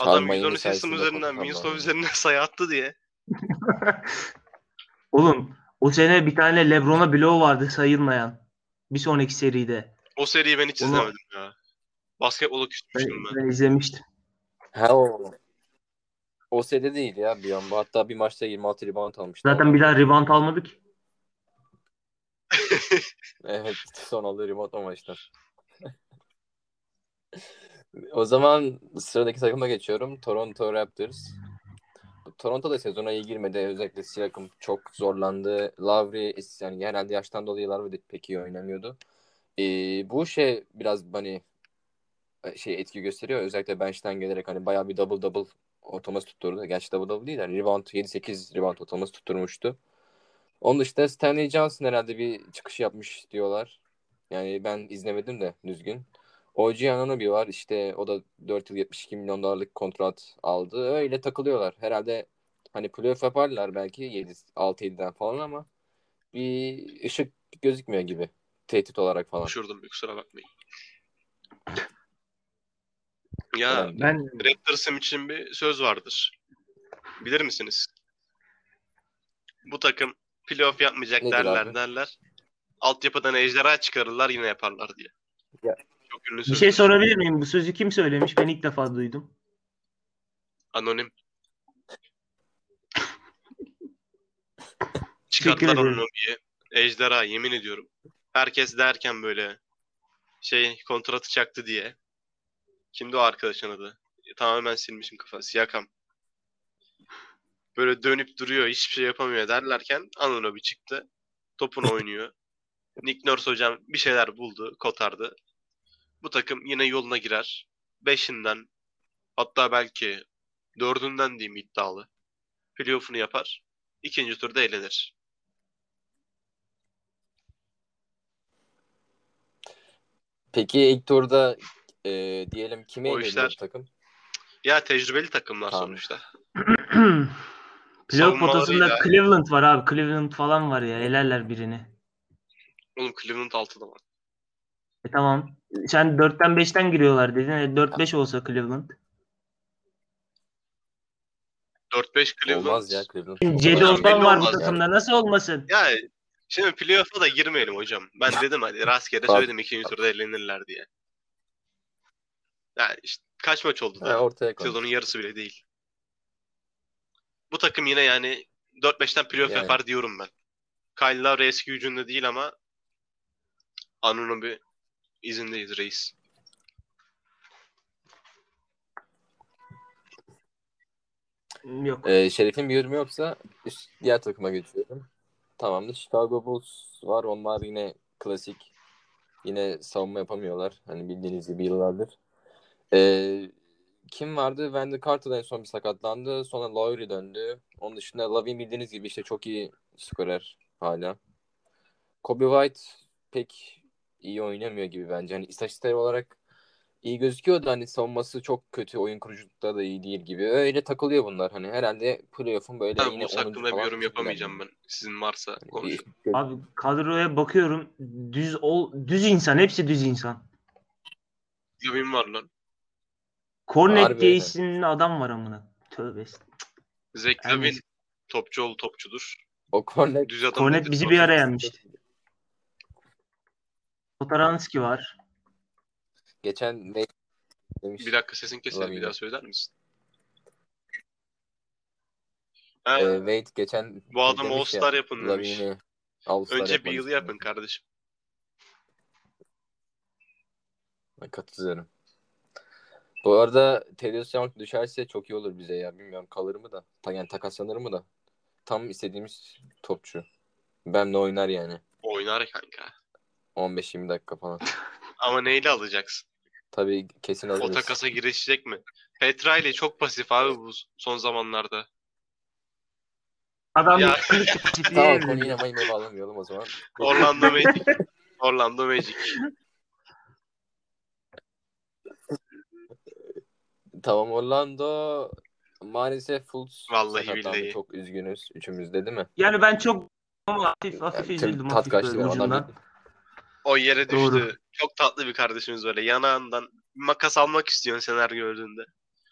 Adam Miami 110 assist'ın sayesinde üzerinden, aldı. üzerinden [LAUGHS] sayı attı diye. Oğlum o sene bir tane Lebron'a bloğu vardı sayılmayan. Bir sonraki seride. O seriyi ben hiç Onu- izlemedim ya. Basketbola küsmüştüm ben. ben izlemiştim. Ha o. O sede değil ya bir an. Bu Hatta bir maçta 26 rebound almıştı. Zaten bir daha rebound almadık. [LAUGHS] Evet son aldığı rebound o maçta. [LAUGHS] o zaman sıradaki takıma geçiyorum. Toronto Raptors. Toronto da sezona iyi girmedi. Özellikle Siakam çok zorlandı. Lowry yani herhalde yaştan dolayı Lowry de pek iyi oynamıyordu. Ee, bu şey biraz hani şey etki gösteriyor. Özellikle bench'ten gelerek hani bayağı bir double double ortalaması tutturdu. Gerçi double double değil yani rebound 7-8 rebound ortalaması tutturmuştu. Onun dışında Stanley Johnson herhalde bir çıkış yapmış diyorlar. Yani ben izlemedim de düzgün. OG Anunoby var işte o da 4 yıl 72 milyon dolarlık kontrat aldı. Öyle takılıyorlar. Herhalde hani playoff yaparlar belki 7 6-7'den falan ama bir ışık gözükmüyor gibi. Tehdit olarak falan. Uçurdum bir kusura bakmayın. Ya. Ben Raptors'ım için bir söz vardır. Bilir misiniz? Bu takım playoff yapmayacak Nedir derler abi? derler. Altyapıdan ejderha çıkarırlar yine yaparlar diye. Ya. Çok ünlü bir şey sorabilir miyim? Bu sözü kim söylemiş? Ben ilk defa duydum. Anonim. Çıkarttılar ederim. Anonim'i. Ejderha yemin ediyorum. Herkes derken böyle şey kontratı çaktı diye. Kimdi o arkadaşın adı? Tamamen silmişim kafası. Siyakam. Böyle dönüp duruyor, hiçbir şey yapamıyor derlerken Anunobi çıktı. Topunu oynuyor. [LAUGHS] Nick Nurse hocam bir şeyler buldu, kotardı. Bu takım yine yoluna girer. Beşinden hatta belki dördünden diyeyim iddialı. Playoff'unu yapar. İkinci turda eğlenir. Peki ilk turda e, diyelim kime O işler- takım? Ya tecrübeli takımlar Tamam. sonuçta. [CLEARS THROAT] Playoff potasında Cleveland var abi. Cleveland falan var ya. Elerler birini. Oğlum Cleveland 6'da var. E tamam. Sen 4'ten 5'ten giriyorlar dedin. E 4-5 olsa Cleveland. 4-5 Cleveland. Olmaz ya Cleveland. Cedi Osman var bu takımda. Nasıl olmasın? Ya şimdi playoff'a da girmeyelim hocam. Ben [LAUGHS] dedim hadi rastgele söyledim ikinci turda eğlenirler diye. Yani işte kaç maç oldu Ha, da? ortaya koy. Sezonun yarısı bile değil. Bu takım yine yani 4-5'ten playoff Yani. yapar diyorum ben. Kyle Lowry eski gücünde değil ama Anunobi bir izindeyiz reis. Yok. Ee, Şerif'in bir yorumu yoksa üst- diğer takıma geçiyorum. Tamamdır. Chicago Bulls var. Onlar yine klasik. Yine savunma yapamıyorlar. Hani bildiğiniz gibi yıllardır. Ee, kim vardı? Wendell Carter en son bir sakatlandı. Sonra Lowry döndü. Onun dışında Lavin bildiğiniz gibi işte çok iyi skorer hala. Kobe White pek iyi oynamıyor gibi bence. Hani istatistik olarak iyi gözüküyor da hani savunması çok kötü. Oyun kuruculukta da iyi değil gibi. Öyle takılıyor bunlar. Hani herhalde playoff'un böyle Tabii yine bu 10. hakkında bir yorum yapamayacağım ben. Sizin varsa Hani konuşun. bir- Abi kadroya bakıyorum. Düz ol düz insan. Hepsi düz insan. Lavin var lan. Cornet diye isimli adam var amına. Tövbe. Zach Lavin topçu ol topçudur. O Cornet Düz adam Cornet bizi bir ara yenmişti. Potaranski var. Geçen ne demiş. Bir dakika sesin kesildi. Bir daha söyler misin? Ha, Ee, Wade geçen Bu adamı demiş All-Star ya, yapın demiş. All-Star önce bir yıl yapın kardeşim. Ben katılıyorum. Bu arada Thaddeus Young düşerse çok iyi olur bize ya. Bilmiyorum kalır mı da. Ta, yani takaslanır mı da. Tam istediğimiz topçu. Benle oynar yani. Oynar kanka. 15-20 dakika falan. [LAUGHS] Ama neyle alacaksın? Tabii kesin O alırız. takasa girişecek mi? Petra ile çok pasif abi bu son zamanlarda. Adam Ya. [LAUGHS] [LAUGHS] Tamam konuyu yine mayına bağlamayalım o zaman. Orlando [LAUGHS] Magic. Orlando Magic. Tamam Orlando maalesef Fultz Vallahi sakatlandı. billahi. Çok üzgünüz üçümüz de değil mi? Yani ben çok ama hafif hafif Yani üzüldüm tat hafif kaçtı böyle adam ucundan. O yere düştü. Doğru. Çok tatlı bir kardeşimiz böyle. Yanağından makas almak istiyorsun sen her gördüğünde.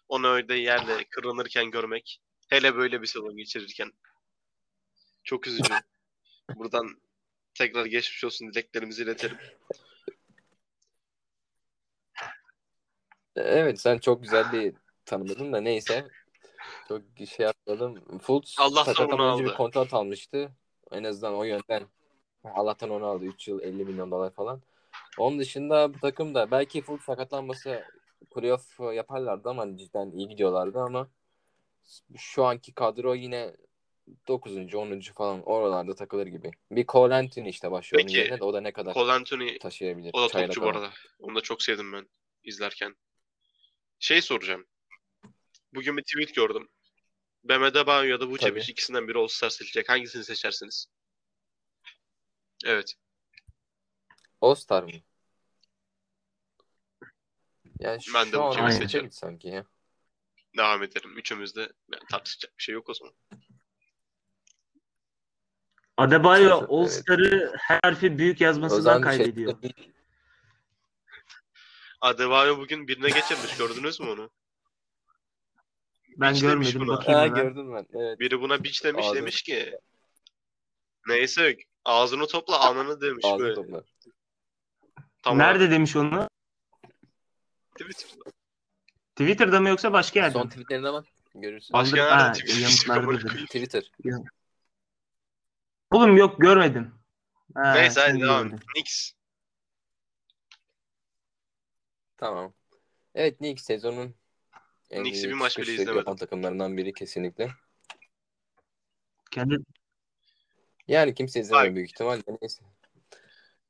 Onu öyle yerde kırılırken görmek. Hele böyle bir sezon geçirirken. Çok üzücü. [LAUGHS] Buradan tekrar geçmiş olsun dileklerimizi iletelim. Evet sen çok güzel bir tanımadın da neyse. Çok şey yapmadım. Fultz Allah'tan onu önce bir kontrat almıştı. En azından o yönden. Allah'tan onu aldı. 3 yıl 50 milyon dolar falan. Onun dışında bu takım da belki Fultz sakatlanmasa playoff yaparlardı ama cidden iyi gidiyorlardı ama şu anki kadro yine 9. 10. falan oralarda takılır gibi. Bir Cole Anthony işte başlıyor Peki, yerine de o da ne kadar Cole Anthony taşıyabilir. o da topçu bu arada. Onu da çok sevdim ben izlerken. Şey soracağım. Bugün bir tweet gördüm. Bam Adebayo ya da Vucevic ikisinden biri All-Star seçilecek. Hangisini seçersiniz? Evet. All-Star mı? Yani Ben de şu bu an seçerim. sanki ya. Devam edelim. Üçümüz de yani tartışacak bir şey yok o zaman. Adebayo Evet. All-Star'ı her harfi büyük yazmasından şey- kaybediyor. [LAUGHS] Adebayo bugün birine geçirmiş. Gördünüz mü onu? Ben Hiç demiş görmedim buna. bakayım Ha, hemen. gördüm ben. Evet. Biri buna biç demiş Ağzı- demiş ki neyse ağzını topla ananı demiş Ağzı böyle. topla. Tamam. Nerede demiş onu? Twitter'da. Twitter'da mı yoksa başka yerde Son mi? tweetlerine bak. Görürsün. Başka nerede ha, Twitter? koyayım. [LAUGHS] Twitter. Oğlum yok görmedim. Ha, Neyse hadi şimdi devam. gördüm. Knicks. Tamam. Evet Knicks sezonun en Knicks'i iyi bir maç bile izlemedim. yapan takımlarından biri kesinlikle. Kendi Yani kimse izlemiyor Bak. büyük ihtimal. Neyse.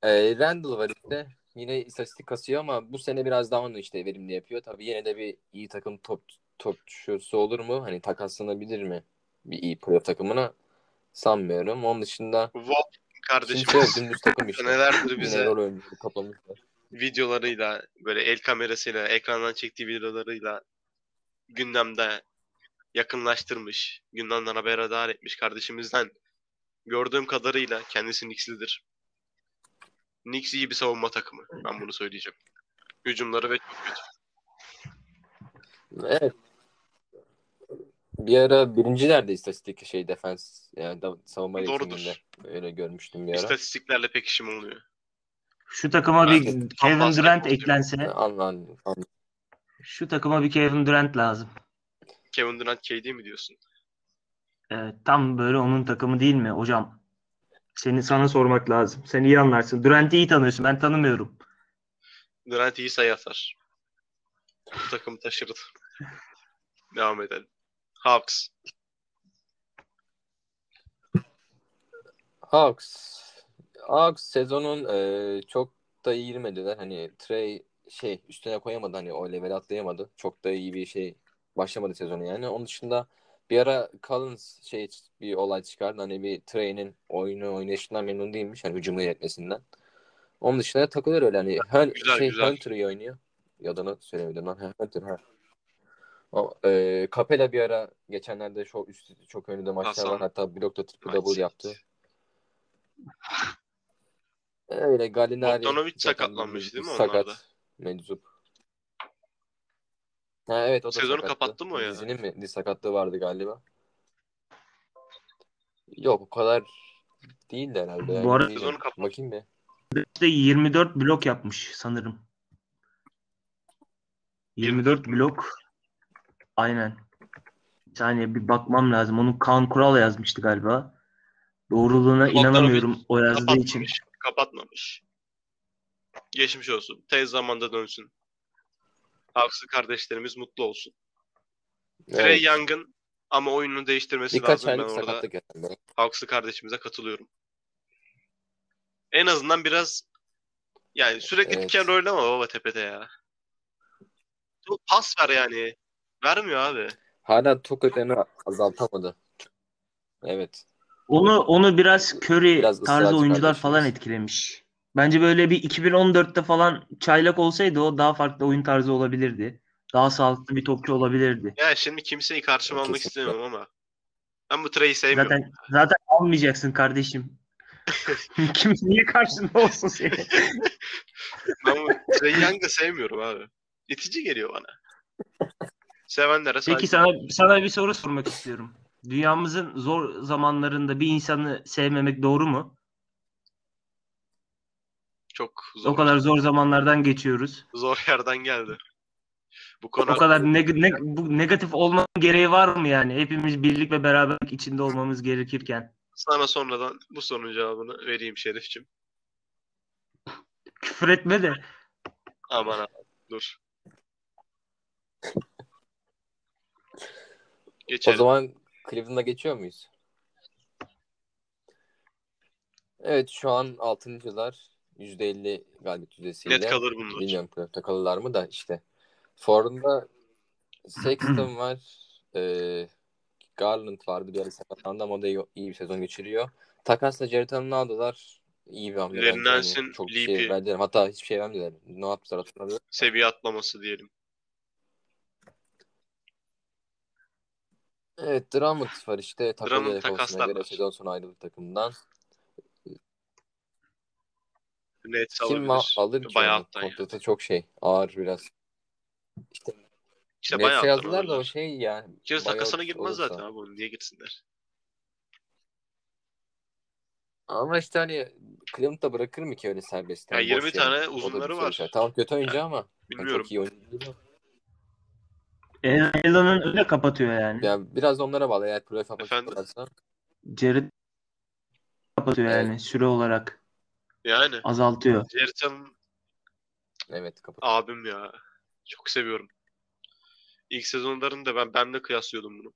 Ee, Randall var işte. Yine istatistik kasıyor ama bu sene biraz daha onu işte verimli yapıyor. Tabii yine de bir iyi takım top topçusu olur mu? Hani takaslanabilir mi? Bir iyi playoff takımına sanmıyorum. Onun dışında şöyle dümdüz takım işte. senelerdir Yine bize toplamışlar. videolarıyla böyle el kamerasıyla ekrandan çektiği videolarıyla gündemde yakınlaştırmış, gündemden haberdar etmiş kardeşimizden gördüğüm kadarıyla kendisi Knicks'lidir. Knicks iyi bir savunma takımı. Ben bunu söyleyeceğim. Hücumları ve çok kötü. Evet. Bir ara birincilerde istatistik şey defans yani da, savunma Doğrudur. öyle görmüştüm bir ara. İstatistiklerle pek işim olmuyor. şu takıma bir Ben- Kevin basketbol Durant eklense An, an, an- şu takıma bir Kevin Durant lazım. Kevin Durant KD mi diyorsun? Evet, tam böyle onun takımı değil mi hocam? Seni sana sormak lazım. Sen iyi anlarsın. Durant'i iyi tanıyorsun. Ben tanımıyorum. Durant iyi sayı atar. Bu takımı taşırdı. [LAUGHS] Devam edelim. Hawks. Hawks. Hawks sezonun e, çok da iyi girmediler. Hani Trey şey üstüne koyamadı hani o level atlayamadı. Çok da iyi bir şey başlamadı sezonu yani. Onun dışında bir ara Collins şey bir olay çıkardı. Hani bir Trey'nin oyunu oynayışından memnun değilmiş. Hani hücumu yönetmesinden. Onun dışında takılıyor öyle hani her Güzel, şey güzel. Hunter iyi oynuyor. Ya da nasıl söylemedim lan. Hunter ha. O, e, Capella bir ara geçenlerde çok üst çok önünde maçlar var. Hatta blokta triple double yaptı. Öyle Gallinari Bogdanovic sakatlanmış değil mi bir sakat onlarda? meczup. Ha evet o da Sezonu sakattı. kapattı mı o ya? Dizinin mi? Diz sakatlığı vardı galiba. Yok o kadar değildi herhalde. Yani Bu arada-. Sezonu kapattı. Bakayım bir. İşte 24 blok yapmış sanırım. 24 blok. Aynen. Bir saniye bir bakmam lazım. Onu Kaan Kural yazmıştı galiba. Doğruluğuna Bogdanovic inanamıyorum o yazdığı için. Kapatmamış. Kapatmamış. Geçmiş olsun. Tez zamanda dönsün. Hawks'lı kardeşlerimiz mutlu olsun. Trey Evet. Young'ın ama oyununu değiştirmesi Birkaç lazım. Ben orada. Hawks'lı kardeşimize katılıyorum. En azından biraz yani sürekli Evet. pick and roll ama baba tepede ya. Çok Pas ver yani. Vermiyor abi. Hala top öteni azaltamadı. Evet. Onu onu biraz Curry Biraz tarzı oyuncular kardeşimiz. falan etkilemiş. Bence böyle bir 2014'te falan çaylak olsaydı o daha farklı oyun tarzı olabilirdi. Daha sağlıklı bir topçu olabilirdi. Ya şimdi kimseyi karşıma almak Kesinlikle. istemiyorum ama ben bu Trey'i sevmiyorum. Zaten zaten almayacaksın kardeşim. [LAUGHS] [LAUGHS] Kim niye karşında olsun seni? [LAUGHS] Ben bu Trey Young'ı sevmiyorum abi. İtici geliyor bana. Sevenlere saygı. Peki sana sana bir soru sormak istiyorum. Dünyamızın zor zamanlarında bir insanı sevmemek doğru mu? Çok zor, O kadar zor zamanlardan geçiyoruz. zor yerden geldi. Bu konu O kadar neg- neg- bu negatif olmanın gereği var mı yani? Hepimiz birlik ve beraberlik içinde olmamız gerekirken. sana sonradan bu sorunun cevabını vereyim Şerifçim. Küfür etme de. Aman abi, dur. O Geçelim. zaman Cleveland'a geçiyor muyuz? Evet şu an 6.lar %50 galibiyet yüzdesiyle. Net kalır bunlar. Bilmiyorum playoff'ta kalırlar mı da işte. Ford'da Sexton [CLEARS THROAT] var. Ee, Garland vardı bir ara sakatlandı ama o da iyi, iyi bir sezon geçiriyor. Takasla Jared Allen'ı aldılar. İyi bir hamle Larry Nance, çok bir Leafy. şey verdiler. Hatta hiçbir şey vermediler. Ne yaptılar hatırlamıyorum. Seviye atlaması diyelim. Evet Drummond var işte. Drummond konusuna takaslarlar. göre sezon sonu ayrıldı takımdan. Net Kim alabilir. alır ki Bayağı onu? Kontratı çok şey. Ağır biraz. İşte İşte Nets'e bayağı yazdılar da o şey ya. Kiriz buyout takasına girmez olursa. zaten abi onu. Niye girsinler? Ama işte hani Cleveland da bırakır mı ki öyle serbest? Ya Yani 20 boş tane uzunları var. işareti. Tamam kötü oyuncu ama. hani Bilmiyorum. çok iyi oyuncu değil mi? Elan'ın öyle kapatıyor yani. Yani biraz onlara bağlı. Eğer playoff yapmak. Jared kapatıyor Evet. yani süre olarak. Yani azaltıyor. Jerryton Evet kapat. abim ya. Çok seviyorum. İlk sezonlarında ben benle kıyaslıyordum bunu.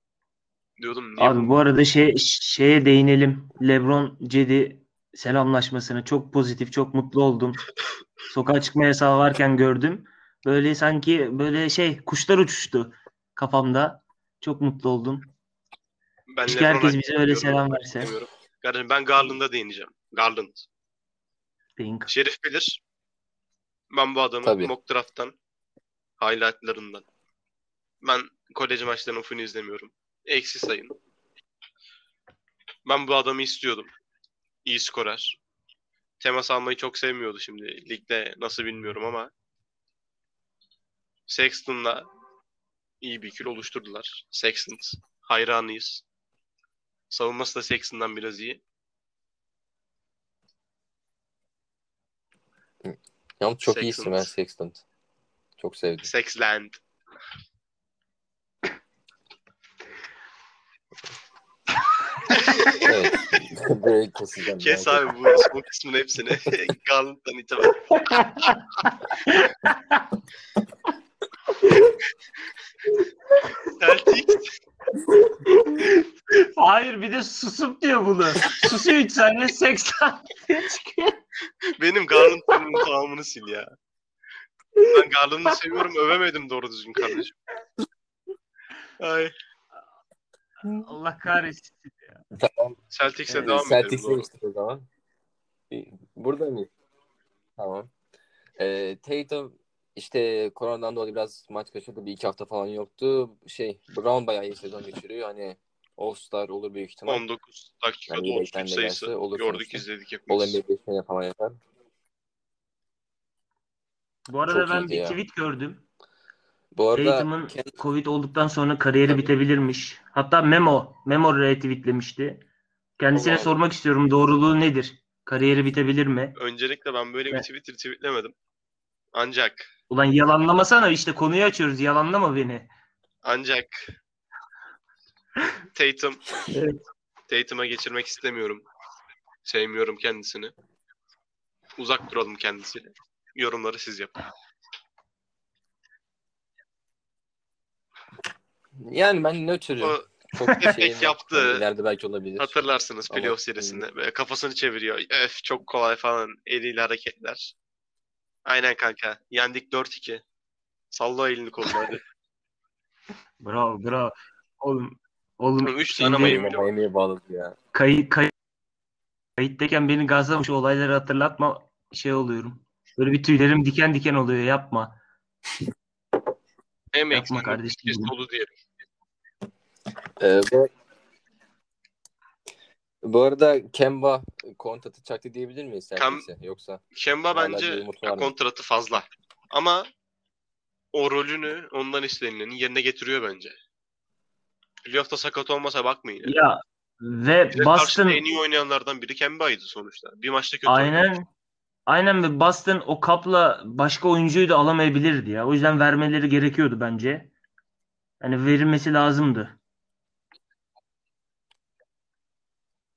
Diyordum niye Abi bu arada şey şeye değinelim. LeBron Cedi selamlaşmasını çok pozitif, çok mutlu oldum. [LAUGHS] Sokağa çıkma yasağı varken gördüm. Böyle sanki böyle şey kuşlar uçuştu kafamda. Çok mutlu oldum. ben Keşke LeBron'a herkes bize öyle selam verse. demiyorum. Kardeşim ben Garland'a değineceğim. Garland. Deyin. Şerif bilir. Ben bu adamı Tabii. mock draft'tan highlightlarından. Ben kolej maçlarının full izlemiyorum. Eksi sayın. Ben bu adamı istiyordum. İyi skorer. Temas almayı çok sevmiyordu şimdi. Ligde nasıl bilmiyorum ama Sexton'la iyi bir ikili oluşturdular. Sextons. Hayranıyız. Savunması da Sexton'dan biraz iyi. Yalnız çok Sexton. iyisin ben Sexton. Çok sevdim. Sexland. Evet. [LAUGHS] Böyle keseceğim. Kes abi bu son kısmın hepsini. [LAUGHS] Garland'dan itibaren. [LAUGHS] Celtics Hayır bir de susup diyor bunu. Susuyor 3 saniye 80 diye çıkıyor. benim Garland'ın tamamını sil ya. Ben Garland'ı seviyorum övemedim doğru düzgün kardeşim. Ay. Allah kahretsin. Tamam. Celtics'e Ee, devam edelim. Celtics'e doğru. geçtik o zaman. Burada mı? Tamam. Ee, Tatum işte koronadan dolayı biraz maç kaçırdı. Bir iki hafta falan yoktu. Şey Brown bayağı iyi sezon geçiriyor. Hani All-Star olur büyük ihtimal. 19 dakikada Yani 33 yedekten de sayısı. gelse olur Gördük sonuçta. izledik hepimiz. NBA beşine falan yapar. Bu arada Çok ben bir ya. tweet gördüm. Bu arada Tatum'un Ken- Covid olduktan sonra kariyeri Tabii. bitebilirmiş. Hatta Memo, Memo retweetlemişti. Kendisine Allah. sormak istiyorum doğruluğu nedir? Kariyeri bitebilir mi? Öncelikle ben böyle bir. Twitter tweetlemedim. Ancak Ulan yalanlamasana işte konuyu açıyoruz. Yalanlama beni. ancak Tatum Evet. Tatum'a geçirmek istemiyorum. Sevmiyorum kendisini. Uzak duralım kendisiyle. Yorumları siz yapın. yani ben nötrüm. O Çok Efekt [LAUGHS] şeyim yok. yaptı. Yani İleride belki olabilir. hatırlarsınız Ama- playoff serisinde. Böyle kafasını çeviriyor. Öf çok kolay falan. Eliyle hareketler. Aynen kanka. Yendik 4-2. Salla elini kolunu hadi. [LAUGHS] Bravo bravo. Oğlum Oğlum 3 şimdi tane Miami yok. Miami'ye bağladı ya. kayıt kay kayıttayken beni gazlamış olayları hatırlatma şey oluyorum. Böyle bir tüylerim diken diken oluyor yapma. Hem Yapma eksi kardeşim. hem dolu diyelim. Ee, bu, bu arada Kemba kontratı çaktı diyebilir miyiz Kem-? Yoksa Kemba bence kontratı fazla. Ama o rolünü ondan istenileni yerine getiriyor bence. Playoff'ta sakat olmasa bakmayın. Yani. Ya ve Bize Boston en iyi oynayanlardan biri Kemba'ydı sonuçta. Bir maçta kötü oynadı. aynen aynen ve Boston o kapla başka oyuncuyu da alamayabilirdi ya. O yüzden vermeleri gerekiyordu bence. Hani verilmesi lazımdı.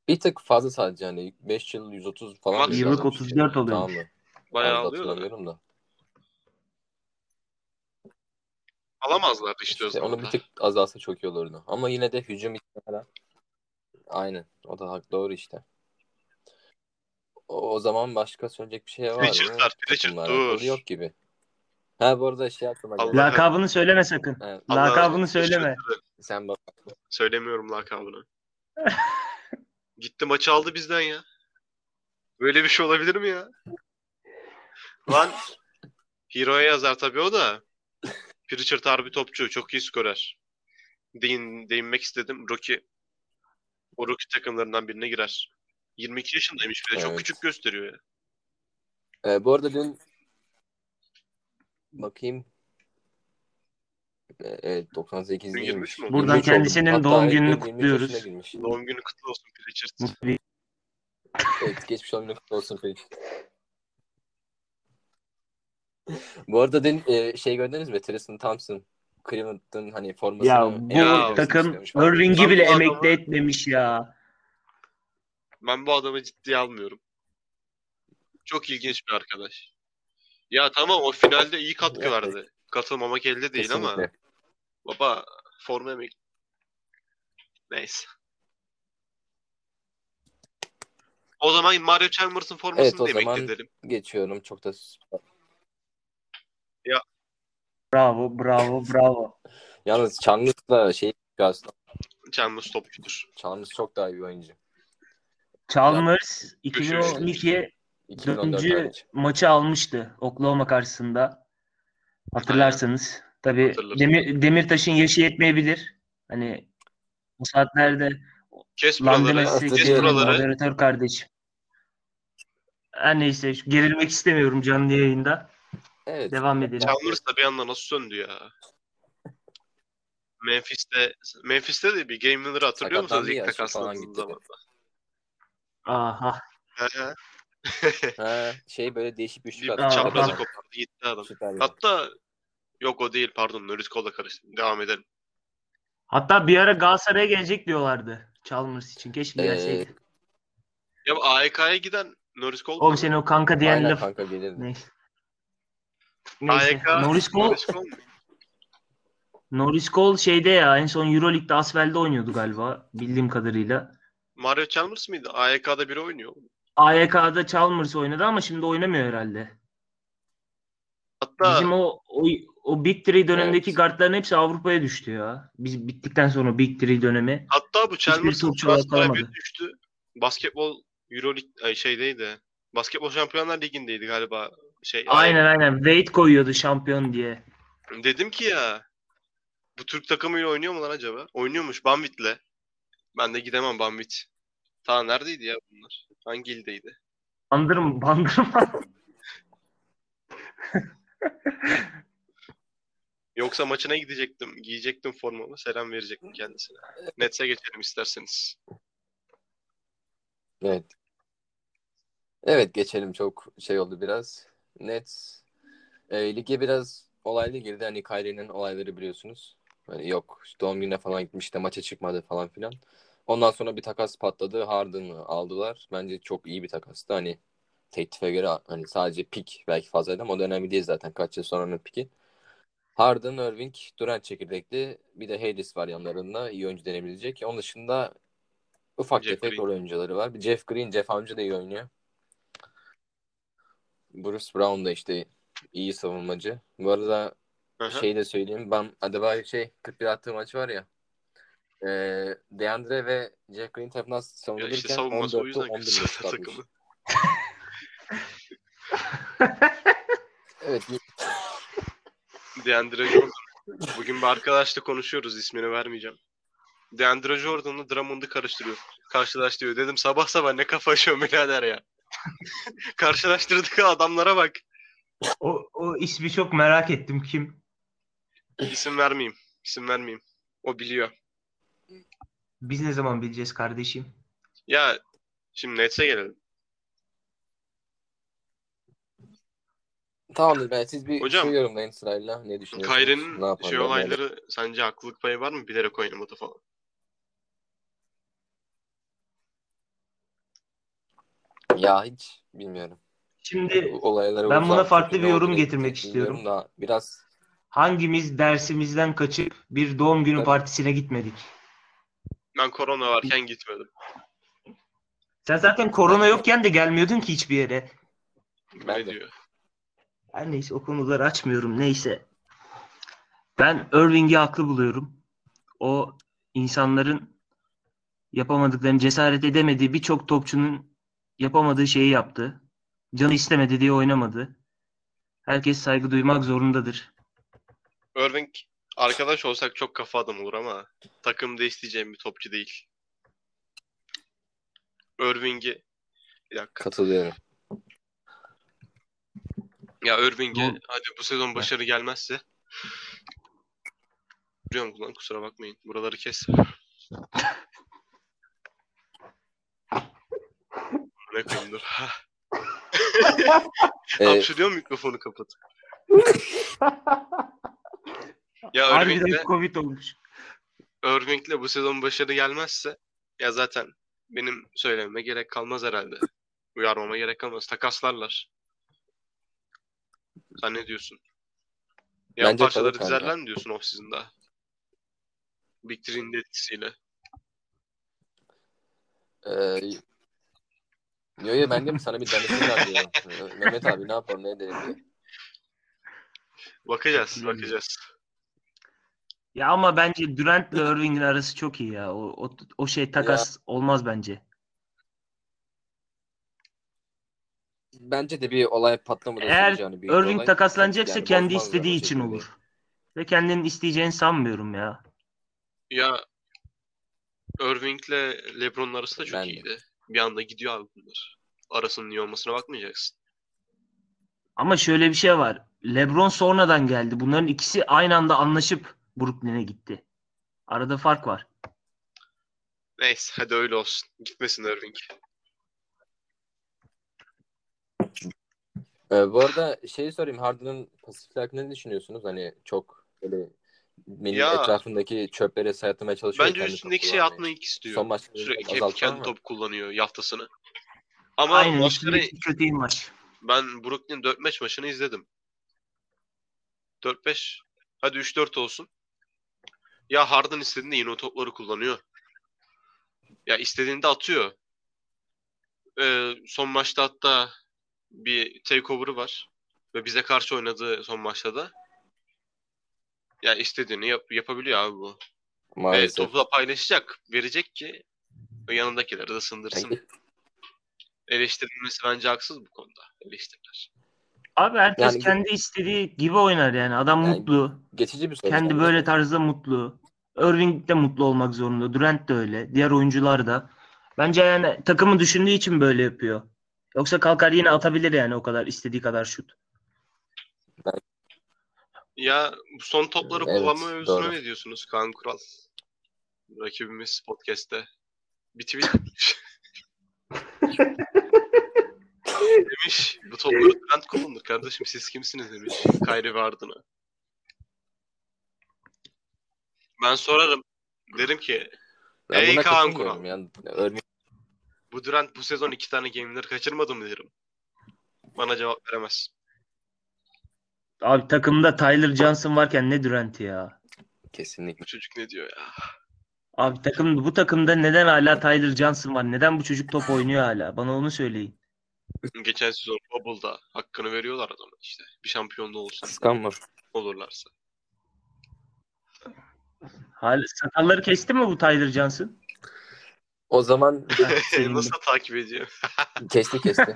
Bir tık fazla sadece hani 5 yıl 130 falan. Max yıllık adam 34 işte. oluyormuş. Tamam mı? Bayağı alıyor da. hatırlamıyorum da. Alamazlardı işte, o İşte zaman. onu bir tık azalsa çok iyi olurdu. Ama yine de hücum için falan. Aynen. O da hak doğru işte. O, o zaman başka söyleyecek bir şey var mı? Pritchard var, Pritchard, Takımla alakalı dur. Yok gibi. Ha bu arada şey aklıma geldi. Allah- Lakabını söyleme sakın. Evet, Allah Lakabını söyleme. sen bak. Söylemiyorum lakabını. [LAUGHS] Gitti maçı aldı bizden ya. Böyle bir şey olabilir mi ya? Lan Hero'ya yazar tabii o da. Pritchard harbi topçu. Çok iyi skorer. Değin, değinmek istedim. Rocky o Rocky takımlarından birine girer. 22 yaşındaymış bir de. Çok Evet. küçük gösteriyor ya. Ee, bu arada dün bakayım. Ee, Evet 98 Dün girmiş mi? Buradan 23 oldu. kendisinin Hatta doğum gününü dün 23 kutluyoruz. Doğum günü kutlu olsun Pritchard. Mutlu Evet geçmiş günü kutlu olsun Felix. Bu arada dün e, şey gördünüz mü? Tristan Thompson Cleveland'ın hani formasını Ya bu Ya, takım. Irving'i bile adamı- emekli etmemiş ya. Ben bu adamı ciddiye almıyorum. Çok ilginç bir arkadaş. Ya tamam o finalde iyi katkı Evet. verdi. Katılmamak elde değil ama Kesinlikle. Baba forma emek. Neyse. O zaman Mario Chalmers'ın formasını Evet, o da zaman- emekleyelim. Geçiyorum. Çok da Bravo, bravo, bravo. [LAUGHS] Yalnız Chalmers'la şey aslında Chalmers topçudur. Chalmers çok daha iyi bir oyuncu. Chalmers Üçüncü. 2012 2014 dördüncü hariç. maçı almıştı Oklahoma karşısında. Hatırlarsanız. Tabii. Demir, Demirtaş'ın yaşı yetmeyebilir. Hani bu saatlerde Kes buraları. Kes buraları. moderatör kardeşim. Her neyse gerilmek istemiyorum canlı yayında. Evet. Devam edelim. Chalmers da bir anda nasıl söndü ya? Memphis'te Memphis'te de bir Game Winner'ı hatırlıyor musunuz ilk takaslandığı zaman? Aha. Ha, şey böyle değişik bir şut Bir attı. çaprazı kopardı gitti adam. Süper Hatta yok o değil pardon Norris Cole'la karıştı. Devam edelim. Hatta bir ara Galatasaray'a gelecek diyorlardı. Chalmers için. Keşke Ee, gelseydi. Ya bu AEK'ya giden Norris Cole Oğlum mu? senin o kanka diyen Aynen laf. kanka gelirdi. Neyse. Neyse. AEK Norris Cole, Norris Cole mu? Norris Cole şeyde ya en son Euroleague'de Asvel'de oynuyordu galiba bildiğim kadarıyla. Mario Chalmers mıydı? AEK'da biri oynuyor. AYK'da Chalmers oynadı ama şimdi oynamıyor herhalde. Hatta Bizim o o, o Big Three dönemindeki Evet. guardların hepsi Avrupa'ya düştü ya. Biz bittikten sonra Big Three dönemi. hatta bu Chalmers topçu olarak Galatasaray'a kalamadı. bir düştü. Basketbol Euroleague şeydeydi. Basketbol Şampiyonlar Ligi'ndeydi galiba. Şey Aynen aynen. Wade koyuyordu şampiyon diye. Dedim ki ya bu Türk takımıyla oynuyor mu lan acaba? Oynuyormuş Banvit'le. Ben de gidemem Banvit. Ta neredeydi ya bunlar? Hangi ildeydi? Bandırma, bandırma. [LAUGHS] Yoksa maçına gidecektim. Giyecektim formamı. Selam verecektim kendisine. Nets'e geçelim isterseniz. Evet. Evet geçelim çok şey oldu biraz. Nets e, lige biraz olaylı girdi. Hani Kyrie'nin olayları biliyorsunuz. Hani yok doğum gününe falan gitmiş de maça çıkmadı falan filan. Ondan sonra bir takas patladı. Harden'ı aldılar. Bence çok iyi bir takastı. Hani teklife göre hani sadece pik belki fazlaydı ama o da önemli değil zaten. Kaç yıl sonranın piki. Harden, Irving, Durant çekirdekli. Bir de Harris var yanlarında. iyi oyuncu denebilecek. Onun dışında ufak Jeff tefek rol oyuncuları var. Jeff Green, Jeff Amca da iyi oynuyor. Bruce Brown da işte iyi savunmacı. Bu arada Hı hı. şey de söyleyeyim. Ben Adebayo şey 41 attığı maç var ya. E, Deandre ve Jeff Green tarafından savunulurken işte savunması o 14'te yüzden 11 kötü şut zaten atmış. takımı. Evet. DeAndre Jordan. Bugün bir arkadaşla konuşuyoruz. ismini vermeyeceğim. DeAndre Jordan'la Drummond'u karıştırıyor. Karşılaştırıyor. Dedim sabah sabah ne kafa yaşıyor birader ya. [LAUGHS] Karşılaştırdık adamlara bak. o, o ismi çok merak ettim kim? İsim vermeyeyim. İsim vermeyeyim. O biliyor. Biz ne zaman bileceğiz kardeşim? Ya şimdi Nets'e gelelim. Tamamdır ben siz bir Hocam, şey yorumlayın sırayla. Ne düşünüyorsunuz? Yaparlar, şey olayları sence haklılık payı var mı? Bilerek oynamadı falan. Ya hiç bilmiyorum. Şimdi Bu olaylara Ben buna farklı bir yorum getirmek istiyorum. Da biraz hangimiz dersimizden kaçıp bir doğum günü partisine gitmedik? Ben korona varken gitmedim. Sen zaten korona yokken de gelmiyordun ki hiçbir yere. Ben de. diyor. Her neyse o konuları açmıyorum. Neyse. Ben Irving'i haklı buluyorum. O insanların yapamadıklarını cesaret edemediği birçok topçunun yapamadığı şeyi yaptı. Canı istemedi diye oynamadı. Herkes saygı duymak zorundadır. Irving arkadaş olsak çok kafa adam olur ama takımda isteyeceğim bir topçu değil. Irving'i bir dakika. katılıyorum. Ya Irving'e Doğru. hadi bu sezon başarı gelmezse Duruyorum lan kusura bakmayın. Buraları kes. [LAUGHS] ne koyayım dur. [LAUGHS] Ee, Hapşırıyor mikrofonu kapat. ya Harbiden Irving'le Covid olmuş. Irving'le bu sezon başarı gelmezse ya zaten benim söylememe gerek kalmaz herhalde. Uyarmama gerek kalmaz. Takaslarlar. Sen ne diyorsun? Yan Bence parçaları kalır kanka. dizerler mi diyorsun off-season'da? Big Three'nin de etkisiyle. Ee, yo yo ben de mi sana bir denesinler diyorum. Ee, Mehmet abi ne yapalım ne edelim diye. Bakacağız, Bilmiyorum. bakacağız. Ya ama bence Durant ile Irving'in arası çok iyi ya. O, o, o şey takas olmaz bence. Bence de bir olay patlamadan Eğer olacağını bir Irving olay. takaslanacaksa Yani kendi istediği için şekilde. olur. Ve kendinin isteyeceğini sanmıyorum ya. Ya Irving'le LeBron'un arası da çok Ben de. iyiydi. Bir anda gidiyor abi bunlar. Arasının iyi olmasına bakmayacaksın. Ama şöyle bir şey var. LeBron sonradan geldi. Bunların ikisi aynı anda anlaşıp Brooklyn'e gitti. Arada fark var. Neyse hadi öyle olsun. Gitmesin Irving. Ee, bu arada şeyi sorayım. Harden'ın pasiflik hakkında ne düşünüyorsunuz? Hani çok böyle benim Ya- etrafındaki çöpleri sayatlamaya çalışıyor. Bence kendi üstündeki topu şey kullanmayı. atmayı istiyor. Son maçta Sürekli hep azaltma kendi ama. top kullanıyor yaftasını. Ama Aynen. maçları üstündeki kötü maç. ben Brooklyn 4-5 maçını izledim. 4-5 hadi 3-4 olsun. Ya Harden istediğinde yine o topları kullanıyor. Ya istediğinde atıyor. Ee, son maçta hatta bir takeover'ı var. Ve bize karşı oynadığı son maçta da. Ya istediğini yap- yapabiliyor abi bu. Ve Maalesef. topu da paylaşacak. Verecek ki yanındakileri de sındırsın. Yani- Eleştirilmesi bence haksız bu konuda. Eleştiriler. Abi herkes Yani- kendi istediği gibi oynar yani. Adam Yani mutlu. Geçici bir soru. Kendi sadece. böyle tarzda mutlu. Irving de mutlu olmak zorunda. Durant de öyle. Diğer oyuncular da. Bence yani takımı düşündüğü için böyle yapıyor. Yoksa kalkar yine atabilir yani o kadar istediği kadar şut. Ya bu son topları Evet, kullanma mevzusuna ne diyorsunuz Kaan Kural? Rakibimiz podcast'te. Bir tweet [LAUGHS] demiş. Bu topları Durant kullanır kardeşim siz kimsiniz demiş. Kyrie ve Harden'a. Ben sorarım. Derim ki Ben Ey Kaan Kural. Yani, Irving bu Durant bu sezon iki tane game winner kaçırmadı mı derim. Bana cevap veremez. Abi takımda Tyler Johnson varken ne Durant ya? kesinlikle. Bu çocuk ne diyor ya? Abi takım bu takımda neden hala Tyler Johnson var? Neden bu çocuk top oynuyor hala? Bana onu söyleyin. Geçen sezon Bubble'da hakkını veriyorlar adama işte. Bir şampiyonluğu olsun Kıskanma. olurlarsa. Hala sakalları kesti mi bu Tyler Johnson? O zaman. [LAUGHS] Nasıl takip ediyor? [LAUGHS] kesti kesti. [LAUGHS]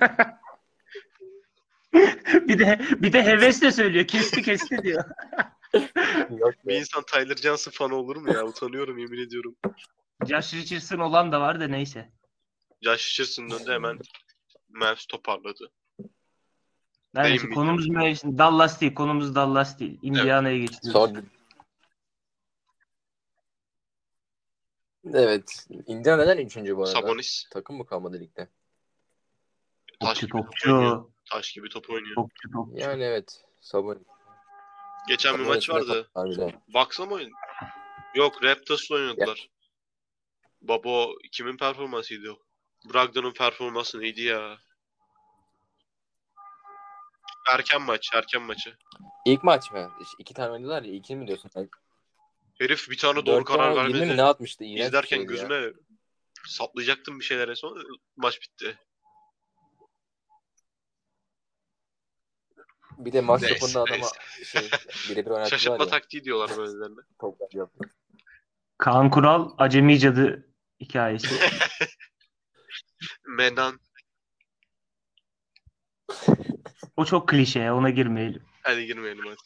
bir de bir de hevesle söylüyor. Kesti kesti diyor. Yok Bir insan Tyler Johnson fanı olur mu ya? Utanıyorum yemin ediyorum. Josh Richardson olan da var da neyse. Josh Richardson döndü hemen Mavs toparladı. Neyse konumuz Mavs- Dallas değil. Konumuz Dallas değil. Indiana'ya geçiyoruz. Son... Evet. Indiana neden üçüncü bu arada? Sabonis Takım mı kalmadı ligde? taş Topçu gibi top oynuyor. topçu. Taş gibi top oynuyor. Topçu topçu. Yani evet. Sabonis. Geçen bir maç vardı. Bucks'la mı oynadı? Yok Raptors'la oynadılar. Babo kimin performansıydı o? Brogdon'un performansı neydi ya? Erken maç, erken maçı. İlk maç mı? İşte İki tane oynadılar ya. İkini mi diyorsun? Herif bir tane doğru karar vermedi. ne atmıştı? İğrenç bir İzlerken ya. gözüme saplayacaktım bir şeylere sonra maç bitti. Bir de maç Neyse, topunda adama şey, birebir oynattılar Şaşırtma ya. taktiği diyorlar böylelerine. [LAUGHS] Toplar yaptı. Kaan Kural acemi cadı hikayesi. [LAUGHS] Menan. o çok klişe ya ona girmeyelim. Hadi girmeyelim hadi.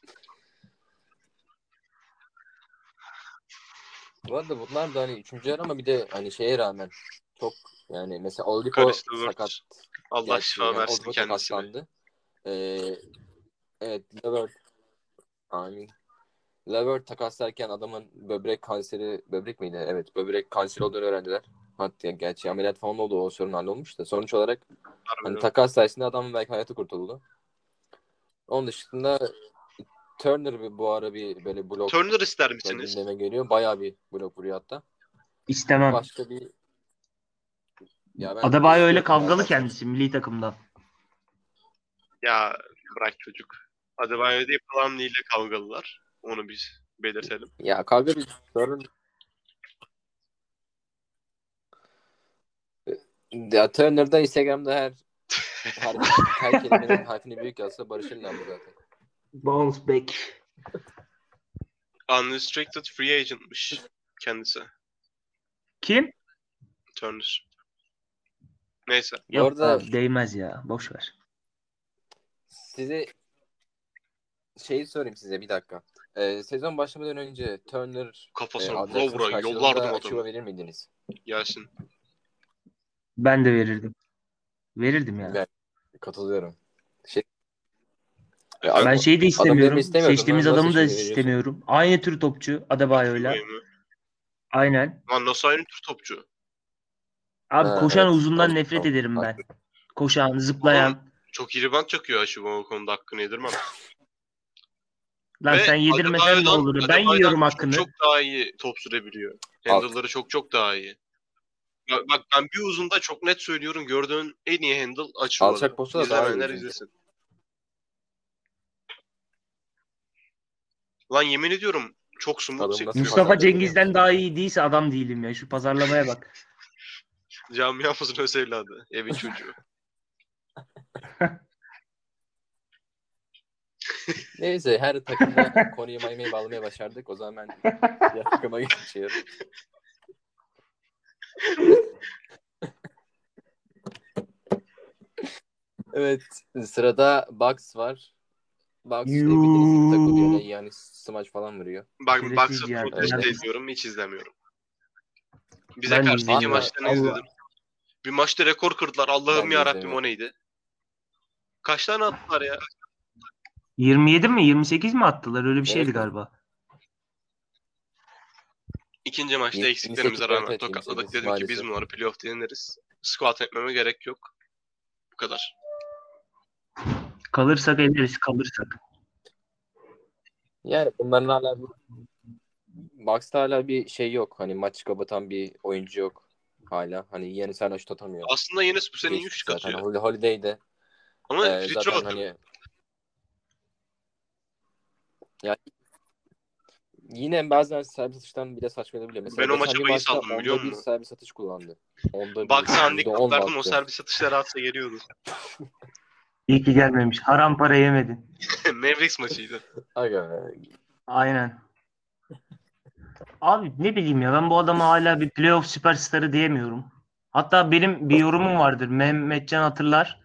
Bu arada bunlar da hani üçüncü yer ama bir de hani şeye rağmen çok yani mesela Oladipo sakat. Allah gerçi şifa yani versin kendisine. Ee, evet Levert amin. Levert takaslarken adamın böbrek kanseri böbrek miydi? Evet böbrek kanseri olduğunu öğrendiler. Hatta gerçi ameliyat falan oldu o sorun hallolmuş da. Sonuç olarak hani takas sayesinde adamın belki hayatı kurtuldu. Onun dışında Turner bir, bu ara bir böyle blok Turner ister misiniz? gündeme geliyor. Bayağı bir blok vuruyor hatta. İstemem. Başka bir Ya ben Adebayo öyle kavgalı ya. kendisi milli takımdan. Ya bırak çocuk. Adebayo değil Plumlee ile kavgalılar. Onu biz belirtelim. Ya kavga bir sorun. Ya Turner'da Instagram'da her harf, [LAUGHS] her kelimenin harfini büyük yazsa barışırlar mı zaten? Bounce back. Unrestricted free agent'mış kendisi. Kim? Turner. Neyse. Yok abi, değmez ya. Boş ver. Size şeyi sorayım size bir dakika. Ee, sezon başlamadan önce Turner Kafasına e, vura vura yollardım adamı. verir miydiniz? Gelsin. Ben de verirdim. Verirdim ya. Ben katılıyorum. Şey, Efendim? Ben şeyi de istemiyorum. istemiyordum. Seçtiğimiz Lan adamı da veriyorsun? istemiyorum. Aynı tür topçu Adebayo'yla. Aynen. Lan nasıl aynı tür topçu? Abi Ha, koşan evet. uzundan Tamam, nefret tamam. ederim ben. Koşan, zıplayan. Çok iyi rebound çakıyor Achiuwa o konuda hakkını yedirmem. [LAUGHS] Lan Ve sen yedirmesen ne olur? Ben yiyorum hakkını. Çok daha iyi top sürebiliyor. Handle'ları çok çok daha iyi. Bak, bak ben bir uzunda çok net söylüyorum gördüğün en iyi handle Achiuwa'da. Alçak posta da daha iyi izlesin. Lan yemin ediyorum çok smooth Adam Mustafa Cengiz'den daha iyi değilse adam değilim ya. Şu pazarlamaya bak. [LAUGHS] Camiamızın öz evladı. Evin çocuğu. [LAUGHS] Neyse her takımda [LAUGHS] konuyu Miami'ye bağlamaya başardık. O zaman ben diğer takıma geçiyorum. evet sırada Bucks var. Bucks bildiğiniz gibi takılıyor. Yani, yani smaç falan vuruyor. Bak Bucks'ı protesto Evet. ediyorum hiç izlemiyorum. Bize Ben karşı iki izlemiyorum. maçlarını Allah- izledim. Bir maçta rekor kırdılar. Ben Allah'ım de ya Rabbim izlemiyorum. o neydi? Kaç tane attılar ya? 27 mi 28 mi attılar? Öyle bir şeydi Evet. galiba. İkinci maçta İyi- eksiklerimize inisiyatif, rağmen evet, tokatladık. inisiyatif Dedim ki biz maalesef. bunları playoff'ta yeneriz. Squat etmeme gerek yok. Bu kadar. Kalırsak ederiz kalırsak. Yani bunların hala Bucks'ta hala bir şey yok. Hani maç kapatan bir oyuncu yok hala. Hani Yanis hala şut atamıyor. Aslında Yenis bu sene iyi Geçmiş şut zaten. atıyor. Hol- Holiday'de Ama e, free zaten atıyor. hani ya yine bazen servis atıştan bile saçma olabiliyor. Mesela Ben o maça bir bayı saldım, biliyor onda bir musun? servis atış kullandı. Onda bir, yüzde on verdim o servis atışları atsa geliyordu. [LAUGHS] İyi ki gelmemiş. Haram para yemedin. [LAUGHS] Mavericks maçıydı. Aga be. Aynen. Abi ne bileyim ya ben bu adama hala bir playoff süperstarı diyemiyorum. Hatta benim bir yorumum vardır. Mehmetcan hatırlar.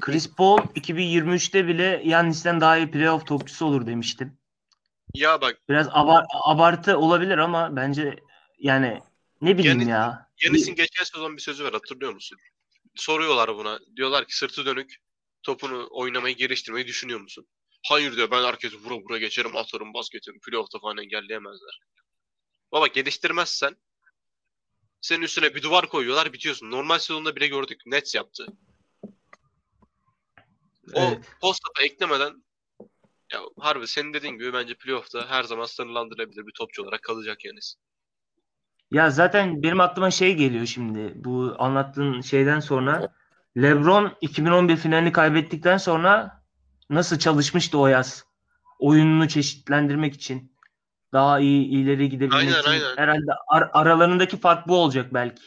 Chris Paul 2023'te bile Yannis'ten daha iyi playoff topçusu olur demiştim. Ya bak Biraz abar- abartı olabilir ama bence yani ne bileyim Yani- ya. Yanis'in geçen sezon bir sözü var hatırlıyor musun? Soruyorlar buna. Diyorlar ki sırtı dönük topunu oynamayı geliştirmeyi düşünüyor musun? Hayır diyor ben herkesi vura vura geçerim atarım basketim. Playoff'ta falan engelleyemezler. Baba geliştirmezsen senin üstüne bir duvar koyuyorlar bitiyorsun. Normal sezonda bile gördük. Nets yaptı. O Evet. post-up'a eklemeden ya harbi senin dediğin gibi bence playoff'ta her zaman sınırlandırılabilir bir topçu olarak kalacak Yanis. Ya zaten benim aklıma şey geliyor şimdi. Bu anlattığın şeyden sonra LeBron 2011 finalini kaybettikten sonra nasıl çalışmıştı o yaz? Oyununu çeşitlendirmek için. Daha iyi ileri gidebilmek Aynen, için. aynen. Herhalde ar- aralarındaki fark bu olacak belki.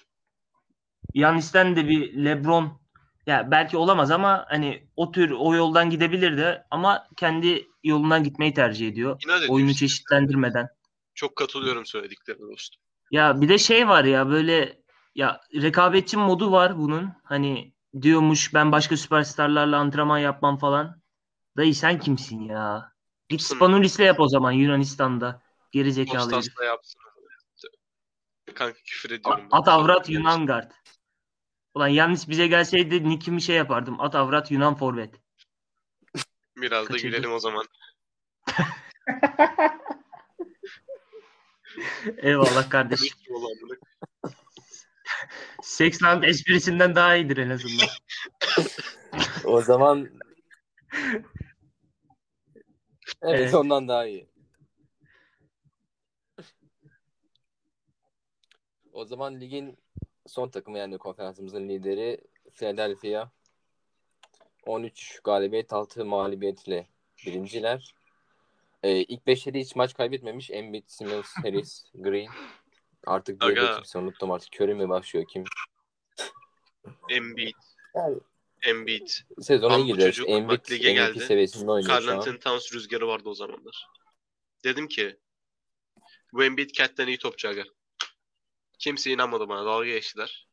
Yannis'ten de bir LeBron ya belki olamaz ama hani o tür o yoldan gidebilir de ama kendi yolundan gitmeyi tercih ediyor. De Oyunu çeşitlendirmeden. Çok katılıyorum söylediklerine dostum. Ya bir de şey var ya böyle ya rekabetçi modu var bunun. Hani diyormuş ben başka süperstarlarla antrenman yapmam falan. Dayı sen kimsin ya? Git. Spanulis'le yap o zaman Yunanistan'da. Geri zekalı da yapsın. Kanka küfür ediyorum. At avrat Yunan guard. Ulan yanlış bize gelseydi nickimi şey yapardım. At avrat Yunan forvet. Biraz da Kaçırdı. gülelim o zaman. [LAUGHS] Eyvallah [LAUGHS] kardeşim. Komik olan bunu. Sexland esprisinden daha iyidir en azından. O zaman [LAUGHS] evet, Evet. ondan daha iyi. O zaman ligin son takım yani konferansımızın lideri Philadelphia 13 galibiyet 6 mağlubiyetle birinciler. Ee, ilk beşleri hiç maç kaybetmemiş. Embiid, Simmons, [LAUGHS] Harris, Green. Artık diğeri Aga. kimse unuttum artık. Curry mi başlıyor kim? Embiid. Yani Embiid. sezona Tam iyi bu gidiyor. çocuk Embiid bak lige MVP geldi. seviyesinde oynuyor Carl şu an. Anthony Towns rüzgarı vardı o zamanlar. Dedim ki bu Embiid Cat'ten iyi topçu aga. Kimse inanmadı bana. Dalga geçtiler.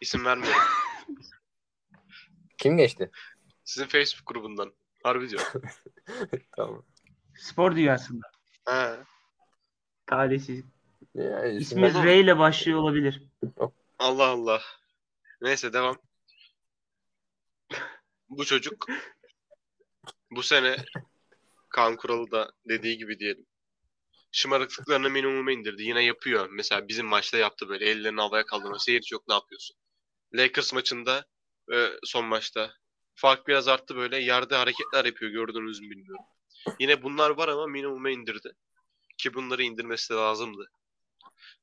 İsim vermiyorum. [LAUGHS] Kim geçti? Sizin Facebook grubundan. Harbi diyor. [LAUGHS] tamam. Spor dünyasında. He. Talihsiz. Yani İsmi. R ile başlıyor olabilir. Allah Allah. Neyse devam. Bu çocuk bu sene Kaan Kuralı da dediği gibi diyelim. Şımarıklıklarını minimuma indirdi. Yine yapıyor. Mesela bizim maçta yaptı böyle. Ellerini havaya kaldırma. Seyirci yok ne yapıyorsun? Lakers maçında e, son maçta. Fark biraz arttı böyle. Yerde hareketler yapıyor. Gördünüz mü bilmiyorum. Yine bunlar var ama minimuma indirdi. Ki bunları indirmesi de lazımdı.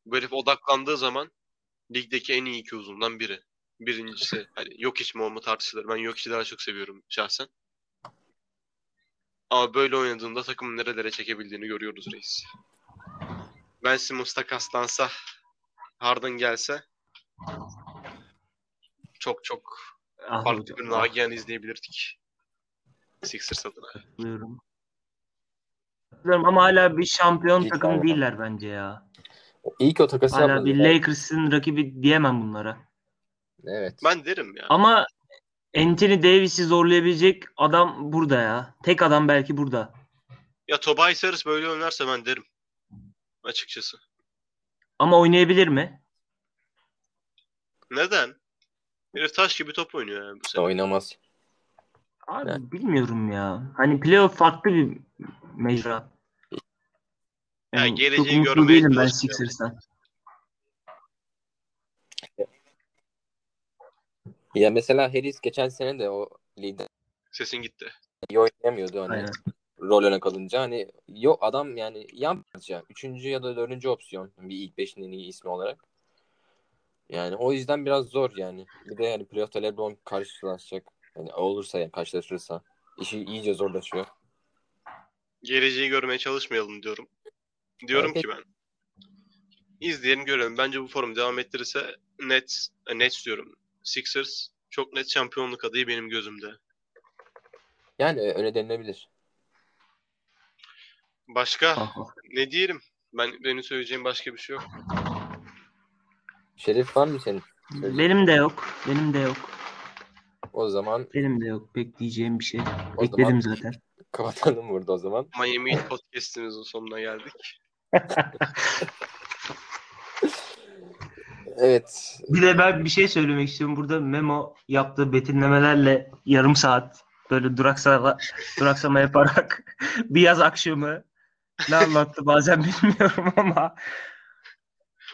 Bu herif odaklandığı zaman ligdeki en iyi iki uzundan biri. Birincisi hani yok iç mi o mu tartışılır. Ben yok içi daha çok seviyorum şahsen. Ama böyle oynadığında takımın nerelere çekebildiğini görüyoruz reis. Ben Simmons takaslansa Harden gelse çok çok farklı hocam. bir ah, Nagihan izleyebilirdik. Sixers adına. katılıyorum. Katılıyorum Ama hala bir şampiyon İlk takım değiller bence ya. İyi ki o takası Hala bir Lakers'ın rakibi diyemem bunlara. Evet. Ben derim ya. Ama Anthony Davis'i zorlayabilecek adam burada ya. Tek adam belki burada. Ya Tobias Harris böyle oynarsa ben derim. Açıkçası. Ama oynayabilir mi? Neden? Herif taş gibi top oynuyor yani bu sene. Oynamaz. Abi Evet. bilmiyorum ya. Hani playoff farklı bir mecra. Ya Yani geleceği çok umutlu görmeye değilim ben. Sixers'tan. Ya mesela Harris geçen sene de o lider Sesin gitti. iyi oynayamıyordu hani Aynen. rol öne kalınca hani yok adam yani yan parça. Üçüncü ya da dördüncü opsiyon bir ilk beşin en iyi ismi olarak. Yani o yüzden biraz zor yani. Bir de yani playoff'ta LeBron karşılaşacak. Yani olursa yani karşılaşırsa işi iyice zorlaşıyor. Geleceği görmeye çalışmayalım diyorum. Diyorum Evet. ki ben. İzleyelim görelim. Bence bu forum devam ettirirse Nets, e, Nets diyorum. Sixers çok net şampiyonluk adayı benim gözümde. Yani öyle denilebilir. Başka ne diyelim? Ben benim söyleyeceğim başka bir şey yok. Şerif var mı senin? Benim de yok. Benim de yok. O zaman Benim de yok. Bekleyeceğim bir şey. O Bekledim zaman- zaten. [LAUGHS] kapatalım burada o zaman. Miami Heat podcast'imizin sonuna geldik. [LAUGHS] Evet. Bir de ben bir şey söylemek istiyorum. Burada Memo yaptığı betimlemelerle yarım saat böyle duraksama, duraksama yaparak [LAUGHS] bir yaz akşamı ne anlattı bazen bilmiyorum ama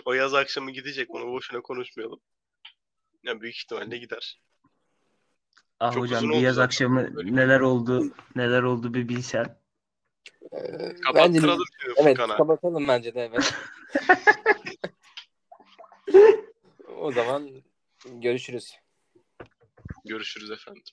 O yaz akşamı gidecek onu boşuna konuşmayalım. Ya büyük ihtimalle gider. ah Çok hocam bir yaz akşamı Böyle. neler oldu neler oldu bir bilsen. Ee, Kapattıralım şimdi Evet Furkan'a. kapatalım bence de evet. [LAUGHS] o zaman görüşürüz. Görüşürüz efendim.